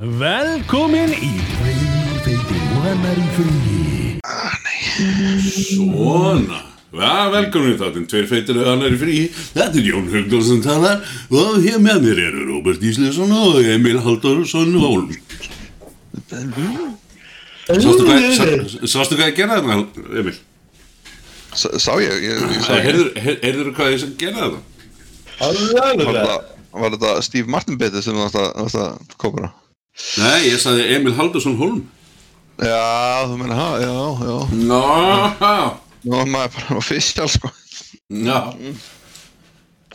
Velkomin í Freyfeitin og hennar í fríi Svona, ja, velkomin í þáttinn, tveir feitir og annar í frí. Þetta er Jón Hugdal sem talar og hér með mér eru Róbert Íslesson og Emil Halldórsson Hólm. Sástu hvað, sá- sástu hvað ég gerði þarna, Emil? S- Sá ég, ég, ég sá ég Heyrður, heyrður hvað ég gerði þarna? Var þetta, var þetta Steve Martin betið sem það varst að kópura? Nei, ég sagði Emil Halldórsson Hólm. Já, þú meina, ha, já, já. Ná, Nú er maður bara official, sko. Já,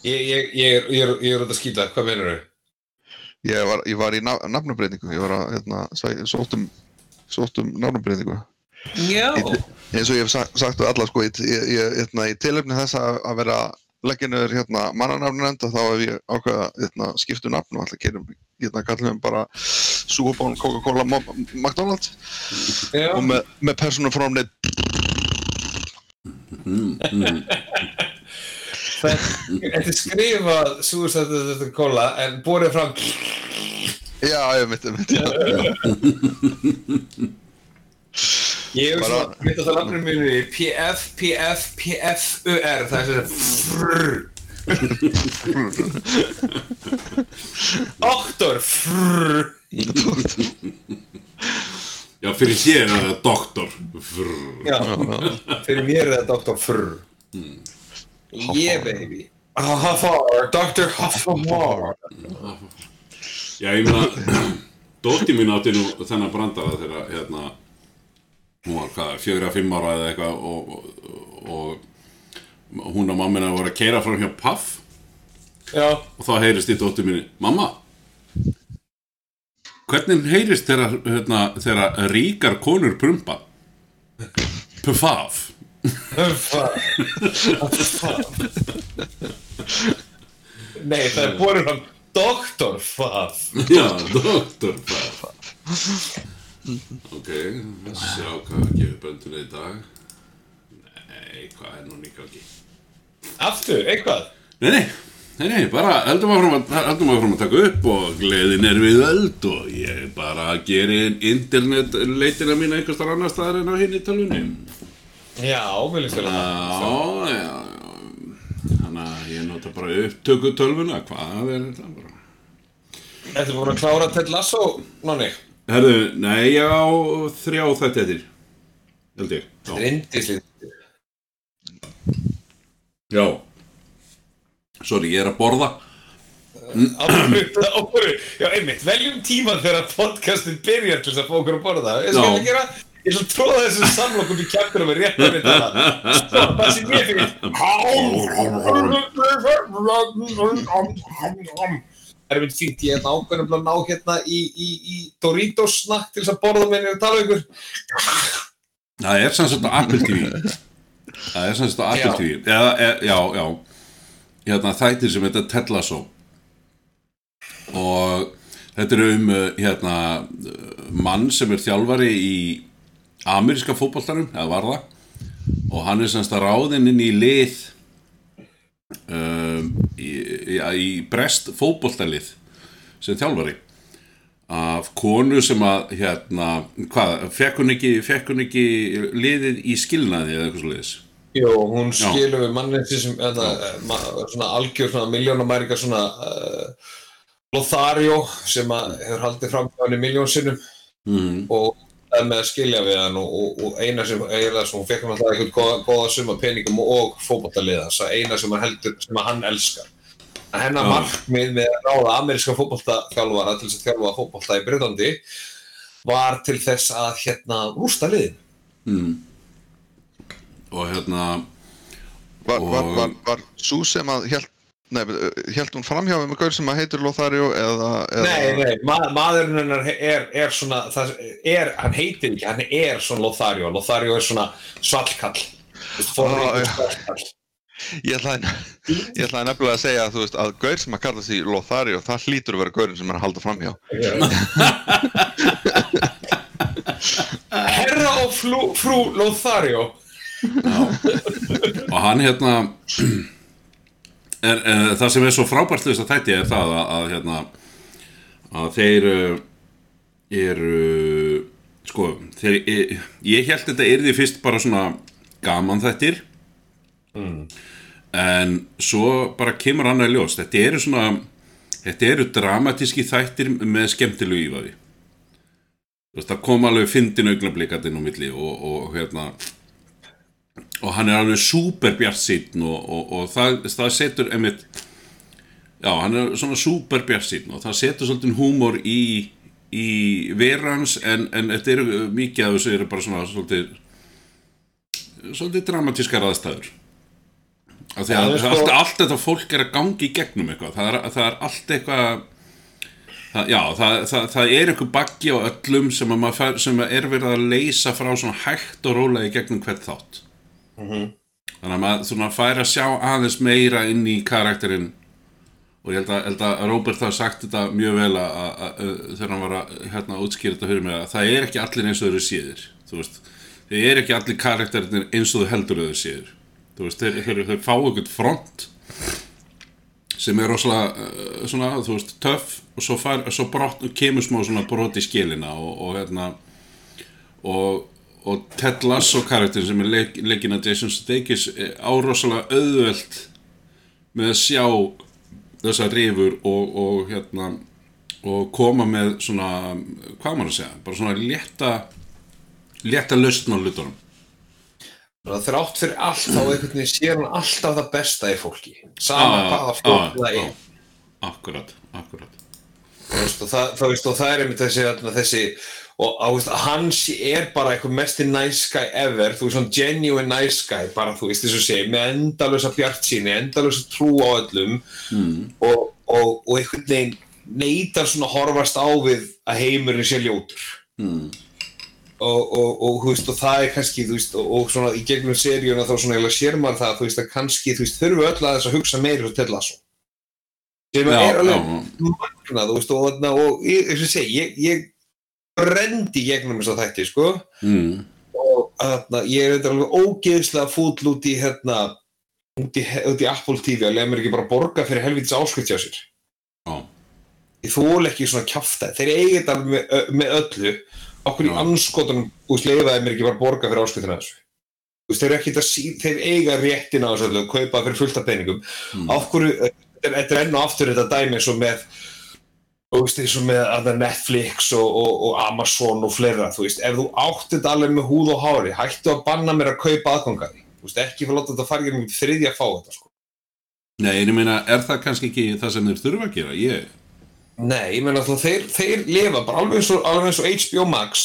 Ég, ég, ég, er, ég, er, ég er að skýta, hvað meinar þau? Ég var, ég var í naf nafnabreitingu Ég var að, hérna, sæ- sótt um sótt um nafnabreitingu Já eins og ég hef sagt, við alla, sko ég, ég, ég, hérna, í tilefni þess að vera legginur, hérna, mannanafnunend þá hef ég ákveða, hérna, skiptu nafn og alltaf gerum, hérna, kallum við bara Bowl, Coca-Cola, McDonald's. Já, og með, með persónufrámnið þetta er skrifað kóla en borðið fram Já, ég myndi, myndi, já Ég hef Bara- svona, mitt á það lafnum mínu í PF, PF, PFUR það er svona frrrr. Doktor frrrr. Já, fyrir þér er það doktor. Já, fyrir mér er það Doktor frrrr. Yeah baby. Huffar, Dr. Huffar Já, ég meina, dótti mín átti nú þennan brandara þegar, hérna, hún var hvað, fjögur að fimm ára eða eitthvað og, og, og hún og mammina voru að keira fram hjá Puff. Já, og þá heyrist í dótti mínu, mamma, hvernig heyrist þegar, hérna, ríkar konur prumpa? Puffaf. Nei, það er borðið fram Doktor Faf Já, doktor Ok, sjá hvað gefur bönduna í dag. Nei, hvað er nú nýtt ekki? Aftur, eitthvað Nei, nei, nei, nei, bara heldum áfram að, að taka upp og gleðin er við öld og ég bara gerir internetleitina mína einhvers þar annar staðar en á hinn í tölvunni. Já, vel að það Já, já, já, þannig að ég nota bara upptöku tölvuna, hvað er þetta bara? Þetta búin að klára Ted Lasso, Nonni Herðu, nei, ég á þrjá þetta eftir, held ég, já. Rindislið Já, sorry, ég er að borða. Áfru Já, einmitt, veljum tíman þegar podcastin byrjar til þess að fá okkur að borða Ég skal að gera Ég að tróða þessum samlokum í kjaptur og með rétt að mynda það það sem ég fyrir Er mynd fínt, ég er nákvæmlega að ná hérna í, í, í Doritos snakk til þess að borða minni og tala um ykkur. Það er sem sagt á Apple TV Það er sem sagt á Apple Já. TV Eða, e, Já, já Hérna þættir sem Ted Lasso Og þetta er um uh, hérna mann sem er þjálfari í ameríska fótboltanum, eða var það. Og hann er semst að ráðinn inn í lið um, í, í, brest fótboltalið sem þjálfari. Af konu sem að hérna, hvað, fekk hún ekki, fekk hún ekki liðið í skilnaði eða eitthvað svo liðis Jó, hún skilur við mannið sem eða, ma, svona algjör svona miljónamæringar svona uh, Lothario sem að hefur haldið fram hjá hann í miljón sinnum. Mm. og það er með að skilja við hann og, og, og eina sem, eina sem hún fekk hann alltaf eitthvað góða, góða suma peningum og fótballtaliða þess að eina sem heldur, sem hann elskar en hennar markmið með að ráða ameríska fótballtaþjálfara til þess að þjálfa fótballta í Breitlandi var til þess að hérna rústa liðin Mm. og hérna Var, var, Og- var, var svo sem að held, nei, held hún framhjá með gaur sem að heitir Lothario eða, eða Nei, nei, ma maðurinn hennar er, er svona, það er, hann heitir ekki, hann er svona Lothario, Lothario er svona svallkall, þú veist, forríkur Ah, já. svallkall. Ég ætlaði, ég ætlaði nefnilega að segja þú veist, að gaur sem að kalla sig Lothario það hlýtur að vera gaurin sem er að halda framhjá Herra og flú, frú Lothario, og hann hérna er, er, það sem er svo frábært þess að þætti er það að, að hérna að þeir uh, eru sko, þegar ég, ég held þetta yrði fyrst bara svona gaman þettir Mm. en svo bara kemur annað í ljós. Þetta eru svona þetta eru dramatíski þættir með skemmtilegu ívaði það kom alveg fyndin augnablikat inn á milli og, og hérna og hann er alveg súper bjart sín og, og, og það, það setur einmitt já, hann er svona súper bjart sín og það setur svolítið húmor í, í verans en, en þetta eru mikið af þessu eru bara svona svolítið svolítið dramatískar aðstæður Já, að það er allt, sko- allt þetta fólk er að gangi í gegnum eitthvað. Það er, það er allt eitthvað það, já, það, það, það er eitthvað baggi á öllum sem, að fær, sem er verið að leysa frá svona hægt og rólega í gegnum hvert þátt. Þannig að maður svona fær að sjá aðeins meira inn í karakterinn. Og ég held að, held að Robert hafa sagt þetta mjög vel að, að, að þegar hann var að hérna, útskýra þetta fyrir mig að það er ekki allir eins og þeir eru veist, þeir eru ekki allir karakterinir eins og þau heldur að þeir síður þú veist, þeir, þeir, þeir fá eitthvað front sem er rosalega uh, svona, þú veist, töff og svo, fær, svo brott, kemur smá svona brot í skilina og, og hérna og, og Ted Lasso karakterin sem er leik, leikinn að Jason Sudeikis eh, á rosalega auðvelt með að sjá þessar rifur og, og hérna og koma með svona hvað maður að segja, bara svona létta létta lausn á hlutunum þrátt fyrir allt þá einhvern veginn sér hann alltaf það besta í fólki. Sama Ah, hvaða fólk það er akkurat, akkurat. Þú veist, og það, er einmitt þessi, þessi og á, veist, hans er bara eitthvað mesti nice guy ever, þú veist, svona genuine nice guy, bara þú veist þess að segja með endalösa bjart síni, endalösa trú á öllum mm. og, og, og einhvern veginn neytar svona horfast á við að heimurinn sé ljótur. Mm. Og, og, og, veist, og það er kannski veist, og, og svona í gegnum seríuna þá svona sér maður það, veist, að kannski við öll að þess að hugsa meira og tella svo sem já, er alveg magnað, og, og, og ég, eins og ég segi, ég, ég brendi í gegnum þess að þætti, sko. Mm. og þarna, ég er eitthvað alveg ógeðslega fúll út í hérna, út í, út í Apple TV að lega mér ekki bara borga fyrir helvitis áskrift hjá sér. Já, ég þól ekki svona kjafta þeir eigi þetta alveg með, með öllu okkur í anskotunum úr leifaði mér ekki bara borga fyrir áskriftina þessu þeir, eru ekki þeir eiga réttin á þessu öllu kaupa fyrir fullt af peningum Mm. af hverju, þetta er- enn og aftur þetta dæmi eins og með eins og með Netflix og, og, og Amazon og fleira þú veist, ef þú átt þetta alveg með húð og hári hættu að banna mér að kaupa aðgangaði þú veist, ekki fyrir að láta þetta fara ekki með þriðja að fá þetta sko. Nei, en ég meina, er það kannski ekki það sem þeir þurfa að gera? Ég, Nei, ég meina þú, þeir, þeir lifa bara alveg eins, og, alveg eins og HBO Max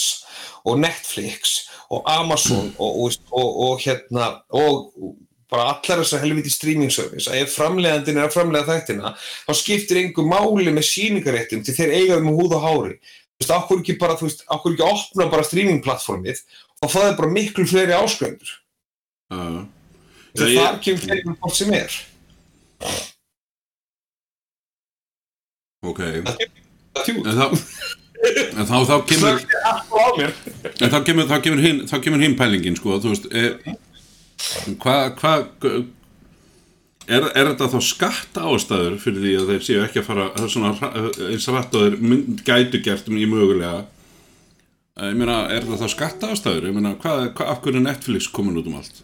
og Netflix og Amazon og, og, og, og hérna og bara allar þessar helviti streaming service. Að ef framleiðandinn er að framleiða þættina þá skiptir einhver máli með síningaréttum til þeir eiga um húð og hári. Þú veist, okkur ekki bara, þú veist, okkur ekki opna bara streaming plattformið og það er bara miklu fleiri ásköndur uh, Já, ég- þar kemur fleiri hvort sem er ok. Það tjú, En þá, en þá, þá kemur En þá kemur, þá kemur hinn, þá kemur hinn pælingin, sko, þú veist, e, hvað, hvað, er, er þetta þá skatta ástæður fyrir því að þeir séu ekki að fara, það er svona eins rætt og þeir mynd, gætu gert um í mögulega, ég meina, er þetta þá skatta ástæður, ég meina, hvað, hvað, af hverju er Netflix komin út um allt?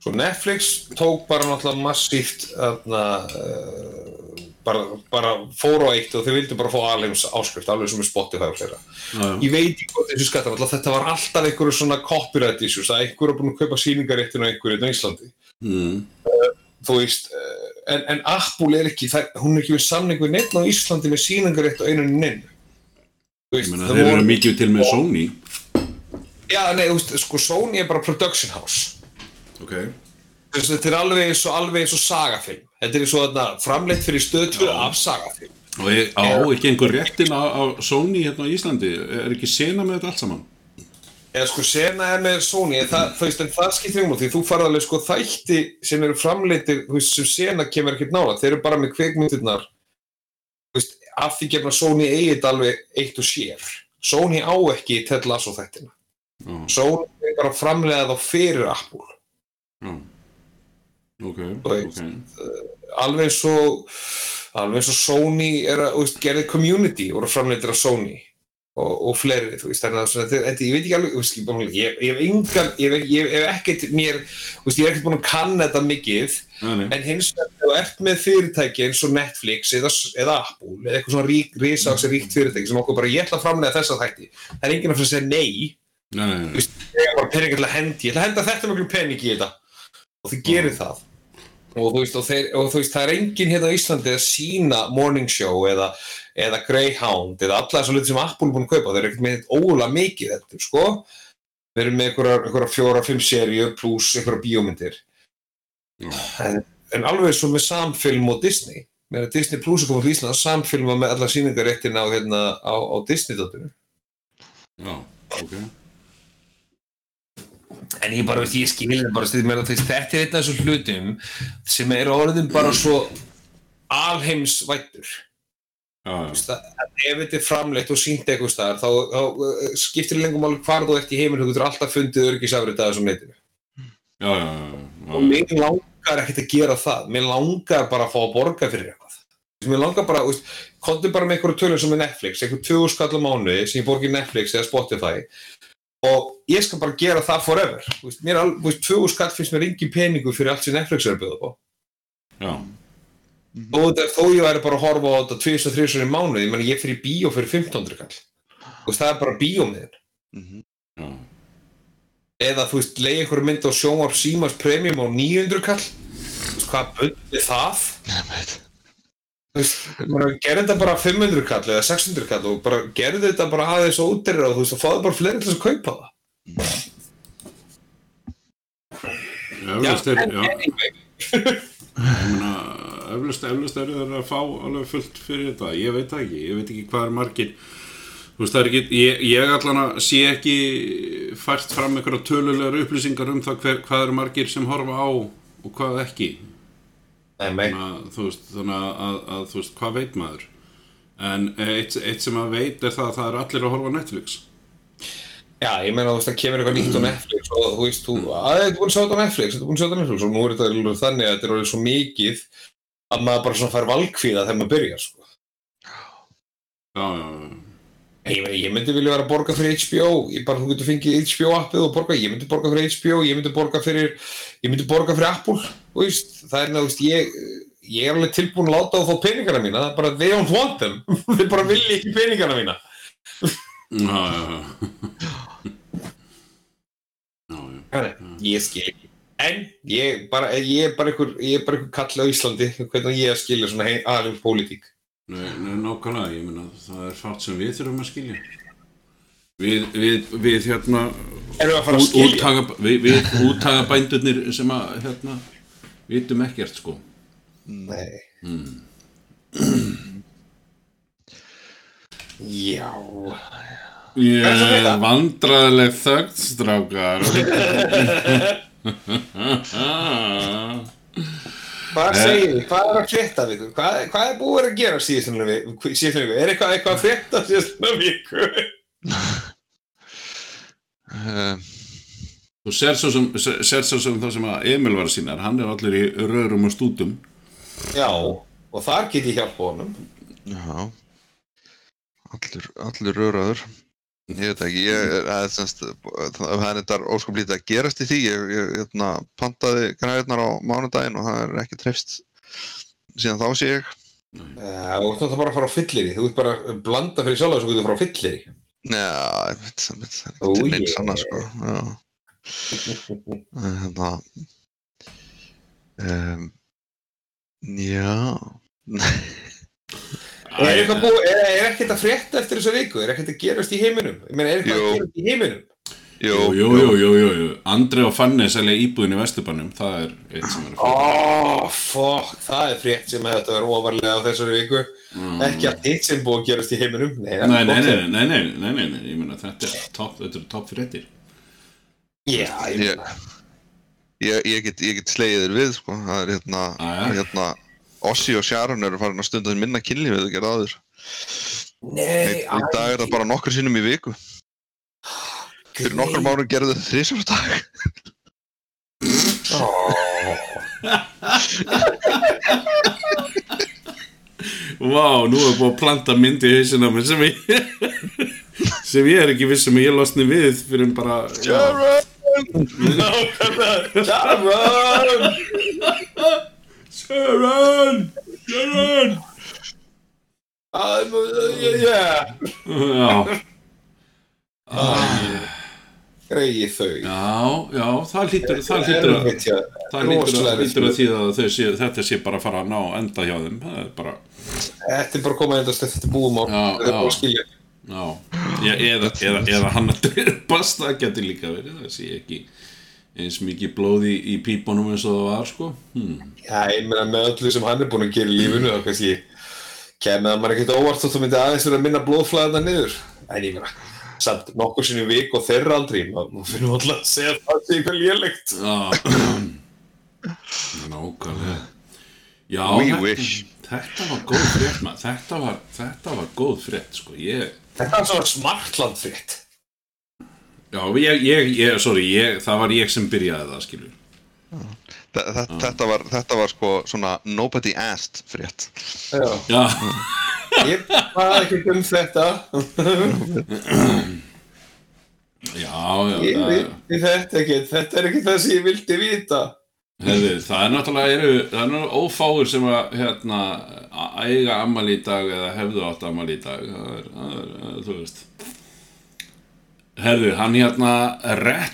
Svo Netflix tók bara náttúrulega massíft þarna, uh, bara, bara fór á eitt og þau vildu bara fá alheims áskrift, alveg sem er Spotify og fleira. Já. Ég veit ekki hvað þessu skattar, alltaf þetta var alltaf einhverju svona copyright issues, að einhverju er búin að kaupa sýningaréttin á einhverju í Íslandi. Mm, Þú veist, uh, en, en Apple er ekki, það, hún er ekki við samning við neitt á Íslandi með sýningarétt á einunni neinn. Þú veist, það voru- mikið til með Sony. Já, nei, þú veist, sko Sony er bara production house. Ok. Þú veist, Þetta er alveg eins og, alveg eins og sagafilm. Þetta er eins og framleitt fyrir stöðtöð af sagafilm. Og er, á ekki einhver réttin á, á Sony hérna á Íslandi, er ekki sena með þetta allt saman? Eða sko sena er með Sony, það, veist, en það skiptir um því þú farið alveg sko þætti sem eru framleittir, þú veist, sem sena kemur ekkert nála. Þeir eru bara með kveikmyndirnar, þú veist, af því gefna Sony eigi þetta alveg eitt og sér. Sony á ekki Ted Lasso þættina. Já, Sony er bara að framleiða þá fyrir Apple. Já. Ok, Þú veist, ok. alveg eins og alveg og Sony er að, veist, gerði community voru framleitir af Sony og, og fleiri, veist, þannig að þetta, ég veit ekki alveg, ég, ég, ég hef engan, ég hef, ég hef ekkert mér, ég hef ekkert búin að kanna þetta mikið, nei. en hins vegar, þú ert með fyrirtæki eins og Netflix eða, eða Apple, eða eitthvað svona rík, risaks ríkt fyrirtæki sem okkur bara, ég ætla að framlega þessa þætti, það er enginn að fyrir að segja nei, Nei, nei, ég er bara pening til að hendi, ég ætla að henda þetta mjög pening í þetta, og þið gerir það. Og þú veist, og, þeir, og þú veist, það er enginn hérna á Íslandi að sína Morning Show eða, eða Greyhound eða alla þessar hluti sem Apple er búin að kaupa, þeir eru ekkert með ólega mikið þetta, sko. Þeir eru með einhverjar, einhverjar fjóra, fimm seríu pluss einhverjar bíómyndir. Já. En, en alveg svo með samfilm og Disney. Með að Disney Plus er komið til Ísland að samfilma með alla sýningaréttina á, hérna, á, á Disney-dóttinu. Já, ok. En ég bara, ég skil þetta bara mér þetta er einn af þessum hlutum sem er orðin bara svo alheimsvættur. Já, já. Veist að- að ef þetta er framleitt og sínt eitthvað staðar þá, þá uh, skiptir lengum alveg hvar þú ert í heiminn þú getur alltaf fundið örgisafrið að þessum netinu. Já, já, já. Og mér langar ekkert að gera það. Mér langar bara að fá að borga fyrir eitthvað. Mér langar bara, kontum bara með einhverju tölur sem er Netflix, einhver 20 skall á mánuði sem ég borgi í Netflix eða Spotify og ég skal bara gera það forever. Þú Veist, mér er alveg, veist, 20 skall finnst mér engin peningu fyrir allt sem Netflix er að bjóða på. Já, Þó, þetta- þó ég væri bara að horfa á þetta 2-3 í mánuði, ég, meni, ég fyrir bíó fyrir 1500 kall. Þú veist, það er bara bíómiðin. Mhm. já. Eða þú veist, leiði einhverju mynd á sjónvarp símars premium á 900 kall. Þú veist, hvað bundi það? Þú maður gerði þetta bara 500 kall eða 600 kall og bara gerði þetta bara aðeins ódýrra og þú veist, og fáði bara fleiri til að kaupa það. Eflaust er, eflaust eru þeir að fá alveg fullt fyrir þetta, ég veit það ekki, ég veit ekki hvað er margir, þú veist, það er ekki, ég, ég allan að sé ekki fært fram einhverja tölulegar upplýsingar um það hver, hvað eru margir sem horfa á og hvað ekki. Þannig að, þú veist, þannig að, að, að, þú veist, hvað veit maður, en eitt, eitt sem maður veit er það að það eru allir að horfa Netflix, Já, ég meina, þú veist, það kemur eitthvað nýtt á Netflix og þú veist, þú, að þetta er búin að sjá þetta á Netflix, þetta er búin að sjá þetta á Netflix og nú er þetta alveg þannig að þetta er orðið svo mikið að maður bara svona fær valkvíða þegar maður byrjar, sko. já, já, já, Ég, ég myndi vilja vera að borga fyrir HBO, ég bara, þú getur fengið HBO appið og borga, ég myndi borga fyrir HBO, ég myndi borga fyrir, ég myndi borga fyrir Apple, veist, það er, veist, ég, ég er alveg tilbúin að láta þá fá peningana mína, það er bara, they don't want them, þeir bara vilja ekki peningana mína. já, já, já. Nei, ég skil ekki. En ég er bara einhver, ég er bara einhver kall á Íslandi, hvernig á ég skilja svona aðeins pólitík. Nei, nei, nákvæmlega, ég meina það er fátt sem við þurfum að skilja Við, við, við hérna Erum við að fara að út- skilja? úttaka, við, við úttaga bændurnir sem að hérna vitum ekkert sko Nei. Já. Ég er það er þetta? vandræðileg þögn strákar Hvað segir þið? Hvað er að frétta við? Hvað, hvað er búið að gera síðan viku? Er eitthvað, eitthvað að frétta síðan viku? Um, Þú sér svo sem, sem það sem að Emil var að sína hann er allir í rörum og stútum Já, og þar get ég hjálpa honum. já allur, allur röraður ég veit ekki ég, það er semst það er þetta óskoplítið að gerast í því. Ég, ég hérna, pantaði græðirnar á mánudaginn og það er ekki trefst síðan þá sé ég. Þú ert náttúrulega bara að fara á fyllir Þú ert bara að blanda fyrir sjálf og svo getur fara á fyllir Já, ég veit það er Ó, ekki til neins annað sko. Já. En hérna um, Já Er er, er ekkert að frétta eftir þessa viku? Er ekkert að gerast í heiminum? Ég meina, er Jú. að gerast í heiminum? Jú, jú, jú, jú, jú, jú. Andri og Fanny selja íbúðin í Vesturbannum það er eitt sem er að Ó, fyrir fokk, það er frétt sem hefði þetta verið ofarlega á þessari viku. Ekki að hitt sem búið að gerast í heiminum. Nei, Nei, nei, nei, nei, nei, nei, nei, nei, ég meina þetta er topp, þetta er topp fréttir Já, ég Ég, meina. ég, ég, get, ég get slegið þér við sko Það er hérna, Jæja. hérna Ossi og Sharon eru farin að stunda minna kynlíf að gera áður? Nei, Í dag er það bara nokkur sinnum í viku. Fyrir nokkur mánu gerðu þau þrísar dag. Vá, nú er búið að planta mynd í hausina mér sem ég sem ég er ekki vissum að ég losni við fyrir bara já, Sharon! Sharon Sharon I'm, uh, yeah já, Greið þau. Já, já, það hlýtur það hlýtur að það hlýtur að, að því að sé, þetta sé bara að fara að ná enda hjá þeim. Það er bara, Þetta er bara að koma endast þetta er búum á Þetta er bara að skilja. Já. Já, eða, eða, eða hann að dreipast það getur líka verið, það sé ekki eins mikið blóð í, pípunum eins og það var sko. Hmm. Já, ég meina með öllu sem hann er búin að gera í lífinu þá kannski kemur það maður ekkert óvart og þú myndi aðeins vera að minna blóðflæðina niður. En ég meina, samt nokkur sinni vik og þeirra aldrei, maður finnum alltaf að segja að það sé eitthvað lélegt. Já. Nákvæmlega. Já, þetta, þetta var góð frétt maður. Þetta var, þetta var góð frétt sko. Ég, Þetta er svona smartland fritt Já, ég, ég, ég, sorry, ég, það var ég sem byrjaði það skilur Þe- þe- Þetta var, þetta var sko svona nobody asked frétt. Já, Já, ég var ekki um þetta. Já, já Ég það, veit þetta ekki, þetta er ekki það sem ég vildi vita. Hefði, það er náttúrulega eru, það er náttúrulega ófáur sem að hérna, að eiga ammali í dag eða hefðu átt ammali í dag. Það er, það er, það er þú veist Herðu, hann hérna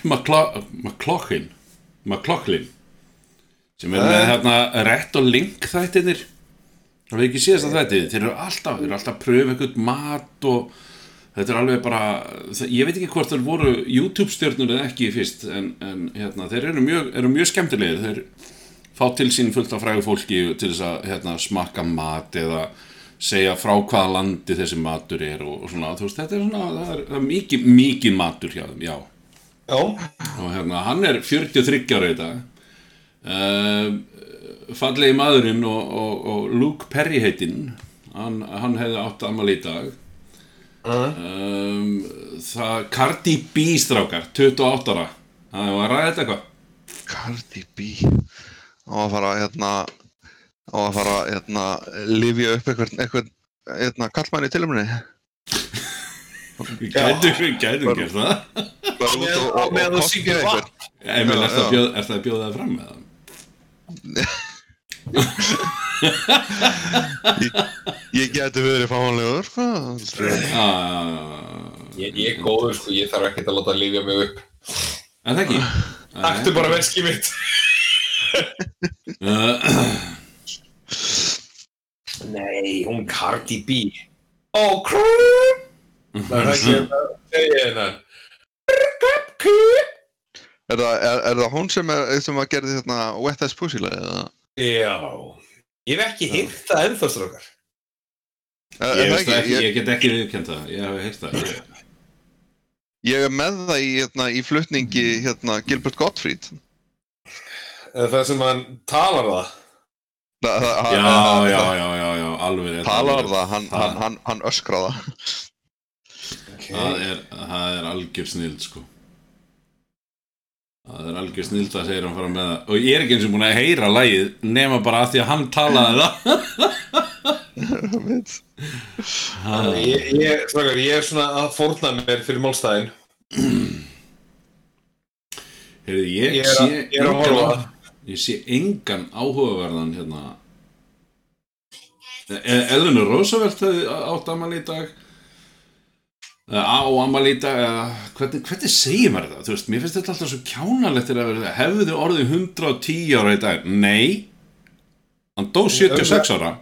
McClo- McLaughlin McLaughlin sem er með hérna Rhett og Link þættinir það er ekki síðast að þætti? Þeir eru alltaf, þeir eru alltaf að pröfa einhvern mat og þetta er alveg bara ég veit ekki hvort þeir voru YouTube stjörnur eða ekki fyrst en, en hérna, þeir eru mjög, eru mjög skemmtilegir. Þeir fá til sín fullt af frægu fólki til þess að hérna, smakka mat eða segja frá hvaða landi þessi matur er og, og svona, þú veist, þetta er svona það er, það er mikið, mikið matur hjá þeim, já. Já, og hérna, hann er 43 ára í dag. Uh, fallegi maðurinn og, og, og Luke Perry heitinn hann, hann hefði átt amal í dag. Um, það Cardi B strákar 28 ára. Það var að ræða þetta eitthvað. Cardi B. Á að fara hérna á að fara hérna lifja upp einhvern hérna kallmann í tilumni við gætum, gert það meðan og þú syngir vatn. Er það að bjóða, er það að fram með það? ég geti verið fáanlegur sko. Ah, ég, ég er góður sko, ég þarf ekkert að láta að lifja mig upp er það ekki? Taktu bara veskið mitt Uh, Nei, hún Cardi B. Ó, krúm Það er ekki að segja hennar. Er, það, er, er það hún sem, er, sem að gerði hérna Wet Ass Pussy lagið, eða? Já. Ég hef ekki hýrt það ennþá strókar Er, ég, veist það ekki? Ég, ég get ekki viðkjönd það, ég hef heyrt það. Ég, er með það í, hérna, í flutningi hérna, Gilbert Gottfried. Það sem hann talar það- Já, já, já, já, já, alveg rétt, talar rétt. það, hann, Það- hann, hann, hann öskraða Það. Er, það er algjör snild sko. Það er algjör snild að segja hann fara með það. Og ég er ekki eins og búin að heyra lagið Nema bara að því að hann talaði það. Ég, ég, strókar, ég er svona að fórna mér fyrir málstæðin. Heyrðu, ég, Ég er að- sé ég er að horfa. á- Ég sé engan áhugaverðan hérna Eðunur Roosevelt hefði átt amal í dag á amal í dag hvernig, hvernig segir maður? Þú veist, mér finnst þetta alltaf svo kjánalegt Hefðu þið orðið 110 ára í dag? Nei Hann dó 76 ára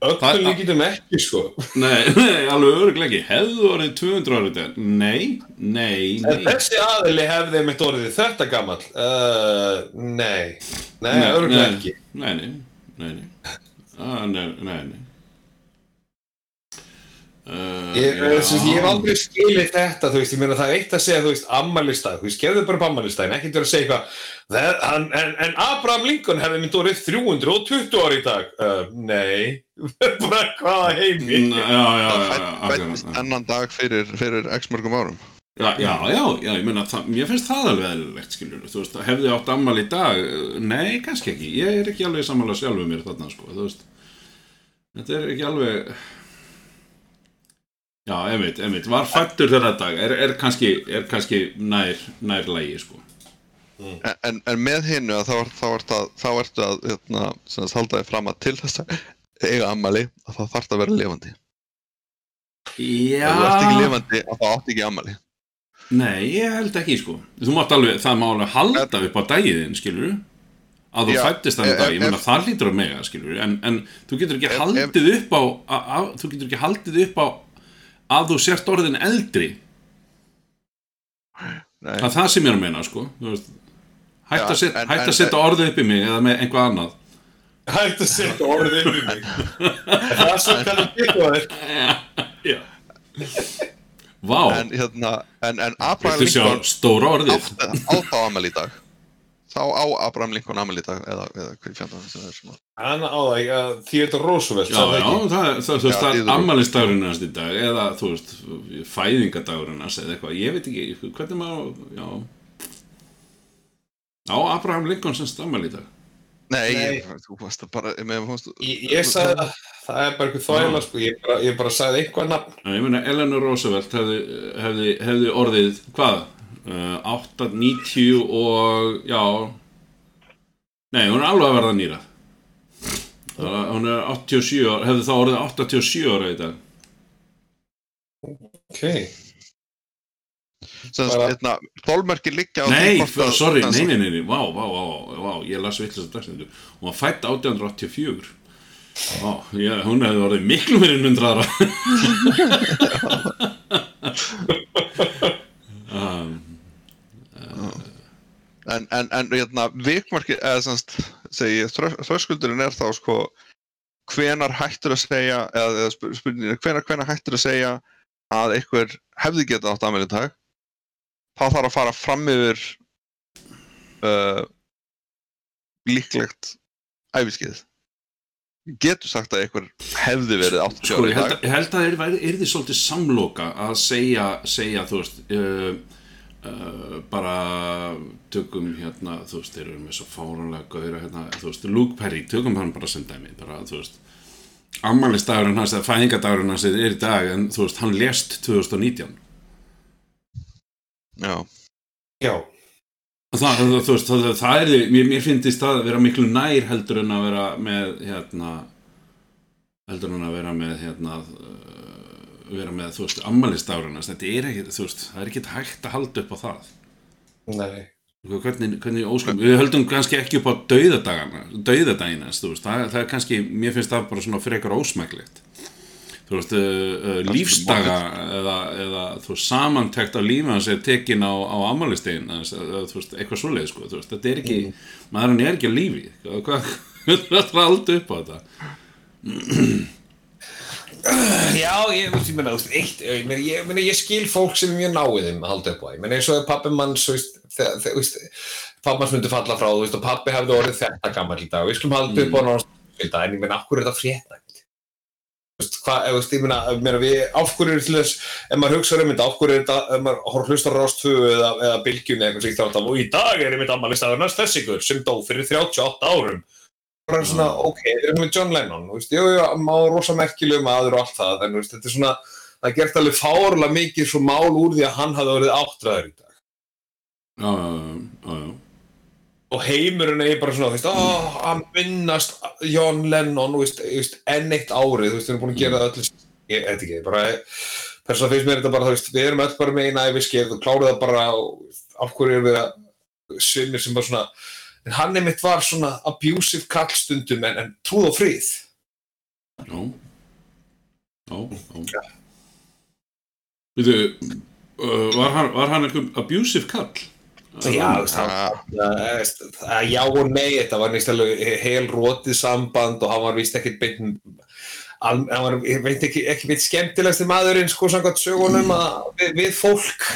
Öllum Það- líkitum ekki sko. Nei, nei, alveg öruglega ekki. Hefðu orðið 200 ára í dag? Nei, nei, nei. þessi aðili hefði mitt orðið þetta gamall. Uh, Nei. Nei, nei, ekki. Nei, nei, nei, nei. Ah, Nei, nei, nei Uh, Ég, já. já. ég hef aldrei skilið þetta, þú veist, ég meina það er eitt að segja, þú veist, ammælistæð, þú veist, gefðu bara upp ammælistæðin, ekkert verið að segja eitthvað, "Það- hann- en, en Abraham Lincoln hefði mynd orðið 320 ári í dag, uh, nei, bara hvaða heimi, Já, já, já, já, ennan dag fyrir, fyrir x mörgum árum. Já, já, já, já, ég meina það, mér finnst það alveg eðlilegt, skiljur þú veist, hefði átt ammal í dag nei, kannski ekki, ég er ekki alveg sammála sjálfu mér þarna, sko, þú veist. Þetta er ekki alveg Já, einmitt, einmitt, var fættur þeirra dag. Er, er kannski, er kannski nær, nær lægi, sko. En, en, en með hinnu að þá, er- þá, ertu að, þá ertu að hérna, sem sagt, halda þig fram að til þess að eiga ammali að það þarf að vera lifandi. Já. Ef þú ert ekki lifandi að það átt ekki ammali. Nei, ég held ekki, sko. Þú mátt alveg, það má alveg halda upp á dagiðin, skilur að þú Já, fættist þannig ef- dag, ég meina ef- það hlýtur að mega, skilur en, en þú getur ekki Ef- haldið upp á að, að, þú getur ekki haldið upp á að þú sért orðin eldri. Nei. það er það sem ég er að meina, sko. Hætt að hætt að setja orðið upp í mig eða með einhvað annað. Hægt að setja orðið inn í mig. Það er svo kallar byggur Já Vá, En, hérna, en, en Abraham Lincoln stóra orðið? Átti, á þá ammali í dag. Þá á Abraham Lincoln ammali í dag eða, eða hver fjöndan sem það er að. Hann á það, ja, Theodore Roosevelt Já, sagði já, ekki? það, það, það, Já, það er ammælistagurinn hans í dag eða, þú veist, fæðingadagurinn hans eða eitthvað, ég veit ekki, hvernig maður, já Á Abraham Lincoln sem stammæli í dag Nei, Nei. Ég, þú varst að bara, meðan fannst... Ég, ég sagði það, það er bara eitthvað þvægla sko, ég bara, ég bara sagði eitthvað nafn Ég meina, Eleanor Roosevelt hefði, hefði, hefði orðið, hvað? Uh, 890 og, já. Nei, hún er alveg að verða nýra Hún er 87 ára, hefði þá orðið 87 ára í dag. Ok, Bara- hérna, þólmerki liggja á Nei, að- sorry, nei, nei, nei, nei, vá, vá, vá, vá, ég las vitlis að dagsendu Hún var fætt 1884 Vá, ég, hún hefði orðið miklu fyrir myndraðara um, En, en, en hérna, vikmarki, eða semst, segi, ég, þrö- þröskuldurinn er þá, sko, hvenar hættur að segja, eða, eða sp- spurningin er, hvenar, hvenar hættur að segja að einhver hefði getað átt aðmæli dag, þá þarf að fara fram yfir uh, líklegt æfiskið. Getur sagt að einhver hefði verið 80 Sko, ég held að það er, er því svolítið samloka að segja, segja þú veist uh, uh, bara tökum hérna, þú veist, þeir eru með svo fáránlega gauðra hérna, þú veist, Luke Perry, tökum hann bara sem dæmi, bara, þú veist ammælistagurinn hans eða fæðingadagurinn hans er í dag en þú veist, hann lést 2019 Já, já, það, það, þú veist, það, það er því, mér, mér finnst það að vera miklu nær heldur en að vera með hérna heldur en að vera með hérna uh, vera með, þú veist, hans. Þetta er ekki, þú veist, það er ekki hægt að halda upp á það. Nei. Hvernig, hvernig óskum, við höldum kannski ekki upp á dauðadagana, dauðadagina þú veist, það, það er kannski, mér finnst það bara svona frekar ósmæklegt. Þú veist, uh, uh, lífsdaga eða, eða þú veist, samantekt af lífi hans er tekin á, á ammælistegin eða þú veist, eitthvað svoleið sko, veist, þetta er ekki, maðurinn er ekki á lífi. Hvað, hvað, hvað er halda upp á þetta Já, ég, ég meina, eitt, ég meina, ég, meina, ég skil fólk sem er mjög náið um að halda upp á. Ég meina, eins og pappi manns, þú veist, þegar, þegar, þú veist, pappi manns myndi falla frá, þú veist, og pappi hefði orðið þetta gammal í dag. Við skulum halda upp á náttúrulega í dag, en ég meina, af hverju er þetta veist, hvað, ég meina, ég við, af hverju er þess, ef maður hugsaður um þetta, af hverju er þetta, ef maður hlustar á rástöfu eða, eða bylgjunni eitthvað slíkt, er þetta, og í dag er einmitt ammælistagurnars þessi ykkur sem dó fyrir 38 árum bara svona, ok, við erum með John Lennon þú veist, jú, jú, má rosa merkileg maður og allt það, en veist, þetta er svona það er gert alveg fárlega mikið svo mál úr því að hann hafði verið áttræður í dag. Já, já, já, og heimurinn er bara svona, þú veist, ó, hann minnast John Lennon, þú veist, enn eitt árið, þú veist, við erum búin að gera það öllu ég veit ekki, bara persónulega finnst mér þetta bara, þú veist, við erum öll bara með eina æfiskeið og kláruð það bara af hverju erum við að svinnir sem bara svona en hann einmitt var svona abusive kallstundum en, en trúð og frið. Já. Já, já. Veitu, uh, var hann, var hann einhver abusive kall? Já, já. og nei, þetta var nýst alveg heil rótið samband og hann var vist ekkit beint hann var, ég veit ekki, ekki beint skemmtilegasti maðurinn sko samkvæmt sögunum að, við, við fólk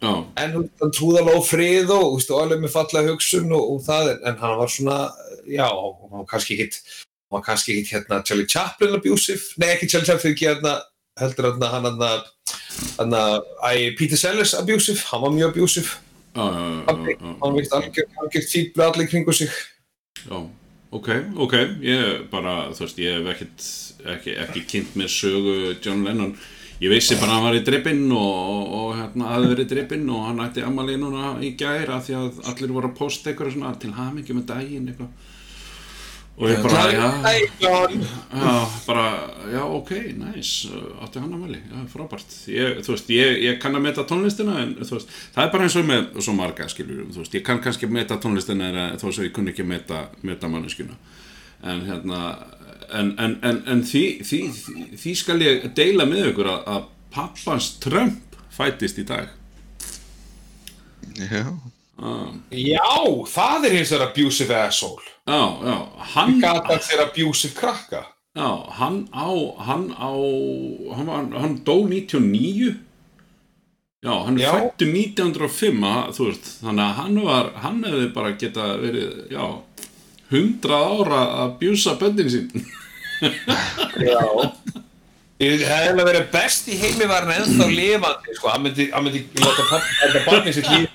já, en hann trúði alveg á frið og, veist, og alveg með fallega hugsun og, og það, en, en hann var svona já, hann var kannski ekkit hann var kannski ekkit hérna Charlie Chaplin abusive, nei ekki Charlie Chaplin ekki hérna heldur hann hann hann hann að Peter Sellers abusive, hann var mjög abusive. Já, já, já, hann algjört algjör fíbli allir kringu sig. Já, ok, ok, ég bara, þú veist, ég hef ekkert, ekki, ekki kynnt með sögu John Lennon. Ég vissi bara að hann var í drippinn og, og, og hérna hafði verið í drippinn og hann ætti ammali núna í gæra því að allir voru að posta eitthvað svona til hamingi með daginn eitthvað. Og ég bara, já, já, bara, já, ok, nice, átti hann ammali, já, frábært, ég, þú veist, ég, ég kann að meta tónlistina en þú veist, það er bara eins og með svo marga skilur, þú veist, ég kann kannski meta tónlistina en þó svo ég kunni ekki meta, meta manneskjuna, en hérna, en, en, en, en því, því, því, því skal ég deila með ykkur að, að pappans Trump fættist í dag. Já, Ah, Já, það er hins vegar abusive asshole Já, já, hann, Gata sér abusive krakka já, hann á, hann á, hann, var, hann dó 99 Já, hann Já. fættu 1905 að, þú veist, þannig að hann var, hann hefði bara geta verið, já, 100 ára að bjúsa bönnin sín. Já. Það hefði verið best í heimi var hann ennþá lifandi sko, hann myndi, hann myndi láta pappi, láta barnið sitt líf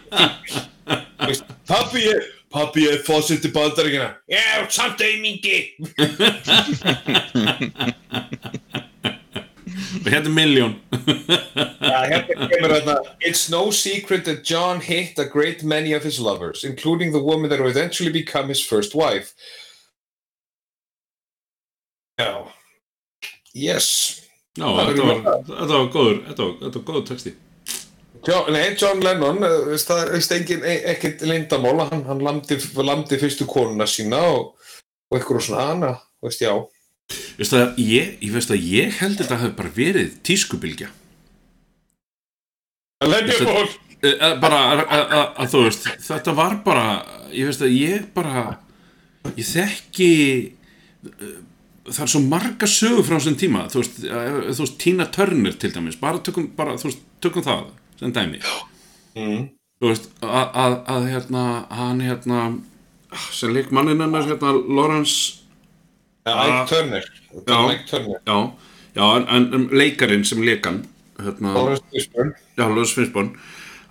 Pappi ég, pappi ég fósitt í bandaríkina Já, samt auðmingi hérna er miljón. Já, hérna kemur þarna It's no secret that John hit a great many of his lovers, including the woman that would eventually become his first wife Já Yes Já, þetta var, þetta var góður, þetta var, þetta var góður texti. John, nei, John Lennon, eh, veist, það veist engin, e- ekkert lindamál, hann, hann lamdi, lamdi fyrstu konuna sína og, og eitthvað svona hana, veist, já. Veistu að ég, ég veist að ég held þetta hafi bara verið tískubilgja. Lennon! Eh, eh, bara að, að, að, að þú veist þetta var bara ég veist að ég bara ég þekki það er svo marga sögur frá þessum tíma þú veist, eh, þú veist Tina Turner til dæmis bara tökum, bara, þú veist, tökum það sem dæmi Mm. þú veist að, að, að hérna hann hérna sem leik mannin hennar hérna Lawrence Ja, Ike Turner. Já. Ike Turner. já, já en, en um, leikarinn sem leikan hérna Lawrence Fishburne. Já, Lewis Finsborn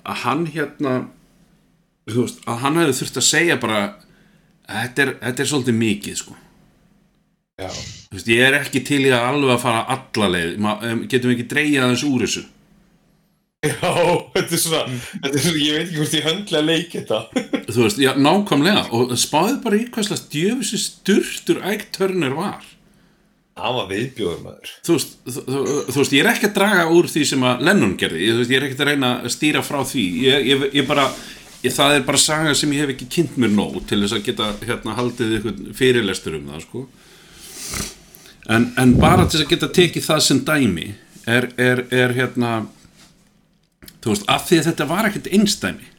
að hann hérna þú veist, að hann hefði þurft að segja bara þetta er, þetta er svolítið mikið sko Veist, ég er ekki til í að alveg að fara alla leið, Ma, um, getum við ekki dreigja aðeins úr þessu? Já, þetta er svona, þetta er svona, ég veit ekki hvort ég höndla að leika þetta. þú veist, já, nákvæmlega. Og spáðu bara í hvað slags djöfisir sturtur Turner var. Hann var viðbjóður maður. þú veist, þú, þú, þú veist, ég er ekki að draga úr því sem að Lennon gerði, ég, veist, ég er ekki að reyna að stýra frá því, ég, ég, ég bara það er bara saga sem ég hef ekki kynnt mér nóg til þess að geta hérna haldið ykkur fyrirlestur um það, sko en, en bara til þess að geta tekið það sem dæmi er, er, er hérna þú veist, af því að þetta var ekkert einstæmi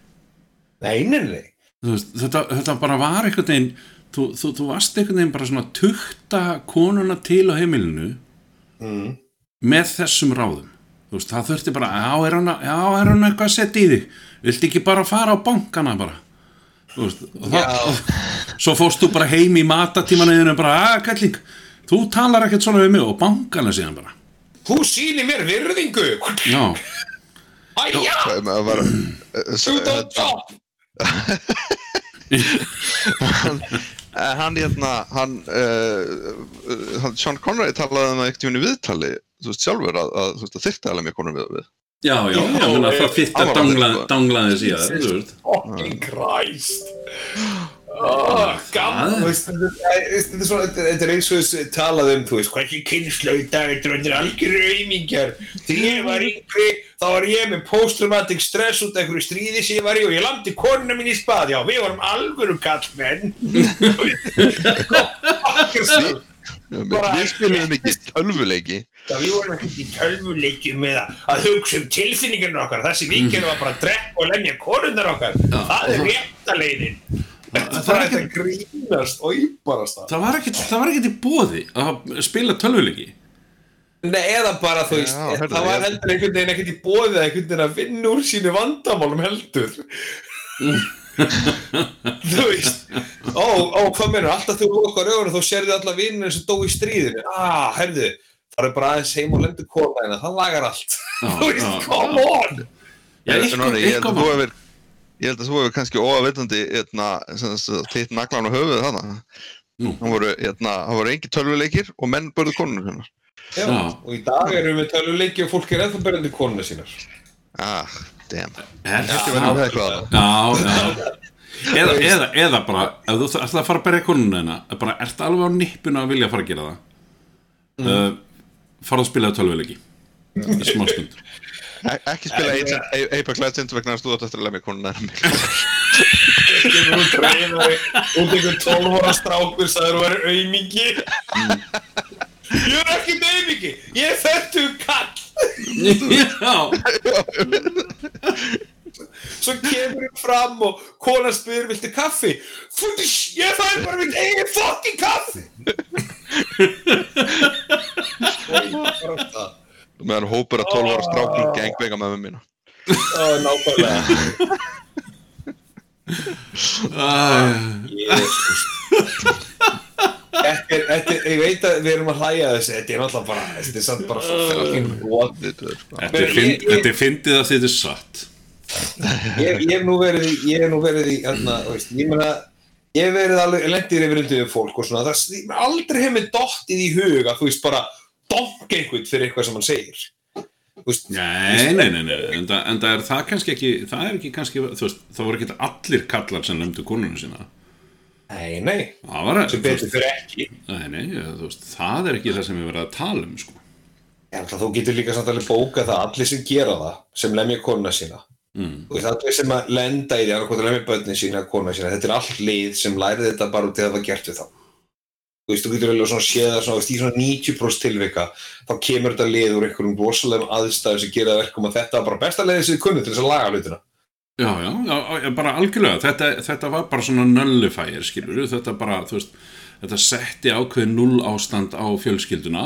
Nei, veist, þetta, þetta bara var einhvern veginn þú, þú, þú varst einhvern veginn bara svona tukta konuna til á heimilinu Mm. með þessum ráðum. Þú veist, það þurfti bara, já, er hann, eitthvað að setja í þig? Viltu ekki bara fara á bankana bara veist, og það, og, svo fórst þú bara heim í matatímanuðinu bara, að, kalling, þú talar ekkert svona við mig. Og bankana síðan bara. Þú sýnir mér virðingu. já, Æja, það maður var þú don't stop. En hann hérna hann, uh, hann Sean Connery talaði um það ekkert í viðtali þú veist sjálfur að, að, þú veist, að þyrfti alveg mjög konum við og við já, já, já, já menna, það hann að danglaði síðan þú veist. Fucking Christ. Oh, gaman, þú veist, þetta er- er er eins og þess talað um, þú veist, hvað ekki dag, þetta er algjör auðmingjar. Þegar ég var yngri, þá var ég með post-traumatic stress út af einhverju stríði sem ég var í og ég landi konuna mín í spað, já, við vorum alvöru kallmenn. Við Bara- við spilum ekki tölvuleiki Já, við vorum ekkert í tölvuleikjum með að, að hugsa um tilfinningarna okkar. Það sem við gerum var bara að drekka og lemja konundar okkar. það er rétta leiðin. Þetta er þetta grínast og íbarast það. það var ekkert, það í bóði að spila tölvuleiki Nei, eða bara þú Já, veist, heyrðu, það var heldur einhvern veginn ekkert í bóðið eða einhvern veginn að vinna úr sínu vandamálum heldur. þú veist, ó, ó, hvað meður, alltaf þú lokar augunum þá sérðu alla vinnir sem dó í stríðinu. Ah, herðu, það er bara aðeins heim og lendur kólaðina, það lagar allt. þú veist, já. come on! Já, Ég, eitthvað- ég held að þú hefur ég held að þú hefur kannski óaveitandi hérna, þitt naglan á höfuð Nú. hann voru, hérna, engi tölvuleikir og menn börðu konunum hennar Já. Já. Og í dag erum við töluleiki og fólk er ennþá berðandi konuna sínar. Ah, damn. Er Ekki það? verið með eitthvað. Já, já Eða, eða, eða bara, ef þú ætlaði að fara að berja konuna þina bara, ertu alveg á nippuna að vilja að fara að gera það mm. uh, fara að spila tölvuleiki í smá stund Ekki spila Apex Legends vegna að þú átt eftir að lemja konuna hún dreifari, út einhvern 12 ára strákur sagður að vera aumingi. Ég er ekki aumingi, ég er þetta kall. Já, Svo kemur hún fram og kona spyr, viltu kaffi? Fúsh, ég fæ bara mitt eigin fucking kaffi. Ég það. Meðan hópur að 12 ára strákum gangbenga með mér mína. Ó, nákvæmlega. Jésús. Þetta er, þetta er, ég veit að við erum að hlæja þessu, þetta er náttúrulega bara, þetta er samt bara svo fucking what. Þetta er er er fyndið að þetta er satt Ég, ég hef nú verið ég hef nú verið í, hérna, þú veist, ég meina, ég hef verið alveg, lendir yfir undir fólk og svona, það, ég, aldrei hef mér dottið í huga, þú veist, bara donka einhvern fyrir eitthvað sem hann segir. Veist, Nei, nei, nei, nei, en það, er það kannski ekki, það er ekki kannski, þú veist, það voru ekki allir kallar sem nefndu konuna sína. Nei, nei, Það sem betur fyrir ekki. nei, nei, veist, það er ekki það sem við verðum að tala um, sko. En það, þú getur líka samt alveg bókað það, allir sem gera það, sem lemja konuna sína, Mm. Þú veist, allir sem að lenda í því að lemja börnin sína konuna sína, þetta er allt lið sem lærið þetta bara út í að það var gert við þá. Þú veist, þú getur vel svona séð það svona, í svona 90% tilvika, þá kemur þetta lið úr einhverjum rosalegum aðstæðum sem gera það verkum að þetta var bara besta leiðið sem þið kunnu til þess að laga hlutina. Já, já, já, bara algjörlega, þetta, þetta var bara svona nullifier, skilur þetta bara, þú veist, þetta setti ákveðið null ástand á fjölskylduna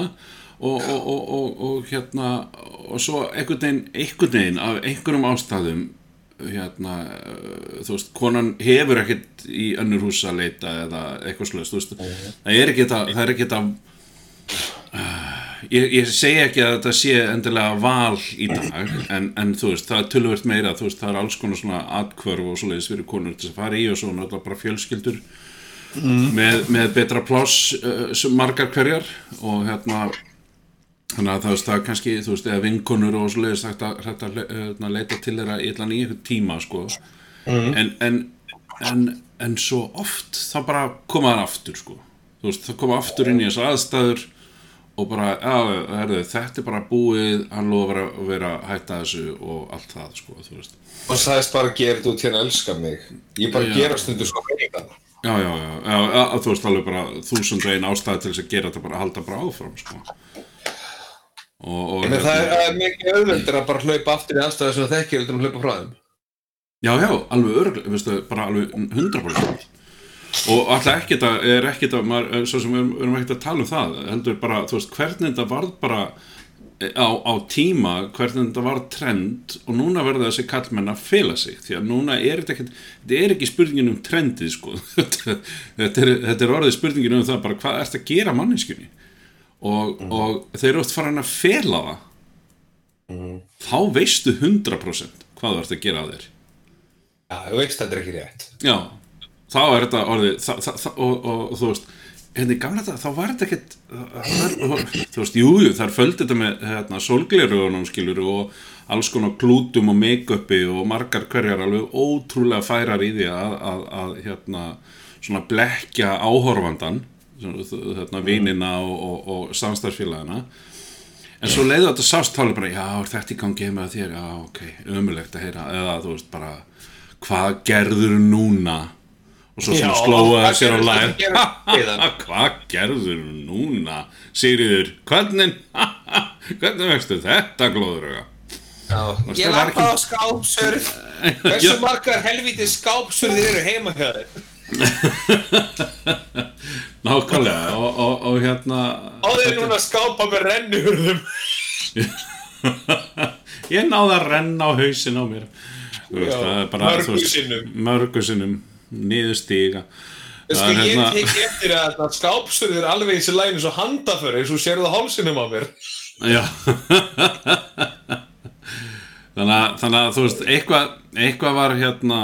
og, og, og, og, og hérna, og svo einhvern veginn, af einhverjum ástæðum, hérna, uh, þú veist, konan hefur ekkert í önnur hús að leita eða eitthvað slöðst, þú veist, það er ekki þetta, það er ekki þetta, ég, ég segi ekki að þetta sé endilega val í dag en, en þú veist, það er tölvöld meira veist, það er alls konar svona atkvörf og svoleiðis fyrir konur til að fara í og svo náttúrulega bara fjölskyldur með, með betra pláss uh, margar hverjar og hérna þannig að það, veist, það kannski, þú veist, eða vinkonur og svoleiðis að le- hérna, leita til þeirra í einhvern tíma sko. en, en, en en svo oft þá bara koma það aftur sko. þú veist, það koma aftur inn í þessar aðstæður og bara, já, herðu, þetta er bara búið, hann lofar að vera að hætta þessu og allt það, sko, þú veist. Og sagðist bara að gera þetta út hérna elska mig. Ég bara Já. gera stundu sko meina. Já, já, já, já, að þú veist alveg bara þúsund einn ástæði til þess að gera þetta bara, halda bara áfram, sko. Og, og En það er, það er mikið auðveldur að bara hlaupa aftur í aðstæðu sem það heldur en að hlaupa frá þeim. Já, já, alveg örgulega, veistu, bara alveg 100% og alltaf ekkert að, er ekkert að maður, svo sem við erum, ekkert að tala um það heldur bara, þú veist, hvernig þetta varð bara á, á tíma hvernig þetta varð trend og núna verða þessi kallmenn að fela sig því að núna er þetta ekkert, þetta er ekki spurningin um trendið, sko. Þetta er, þetta er orðið spurningin um það bara hvað ert að gera manninskunni og, og þeir eru oft farin að fela það. Þá veistu 100% hvað þú ert að gera að þér. Já, þú veist þetta er ekki rétt. Já, þá er þetta orðið það, það, það, og, og, og þú veist hérna í gamla þetta, þá var þetta ekkert þú veist, jújú, jú, þar földi þetta með hérna, sólglerugunum skilur og alls konar klútum og make-upi og margar hverjar alveg ótrúlega færar í því að, að, að hérna, svona blekja áhorfandan hérna, vinina og, og, og samstarfsfélagina en svo leiði þetta sást þá alveg bara, já, er þetta í gangi að þér, já, ok, ömulegt að heyra. Eða þú veist bara, hvað gerður núna og svo svona slóa sér á læg hvað hann? hvað gerður núna Sigriður, hvernig hvernig vextu þetta Varstu ég var lappa á skápsurð. Hversu margar helvítið skápsurðir eru heima hjá þér? nákvæmlega og, og, og hérna Á þeir núna að skápa með rennuhurðum. ég náði að renna á hausin á mér Þú veist, Er niður stíga Sko, ég tek eftir að það skápsurðir alveg í sér læginu svo handaför eins og sérðu það hálsinum á mér. Já. Þannig, að, þannig að þú veist eitthvað, eitthvað var hérna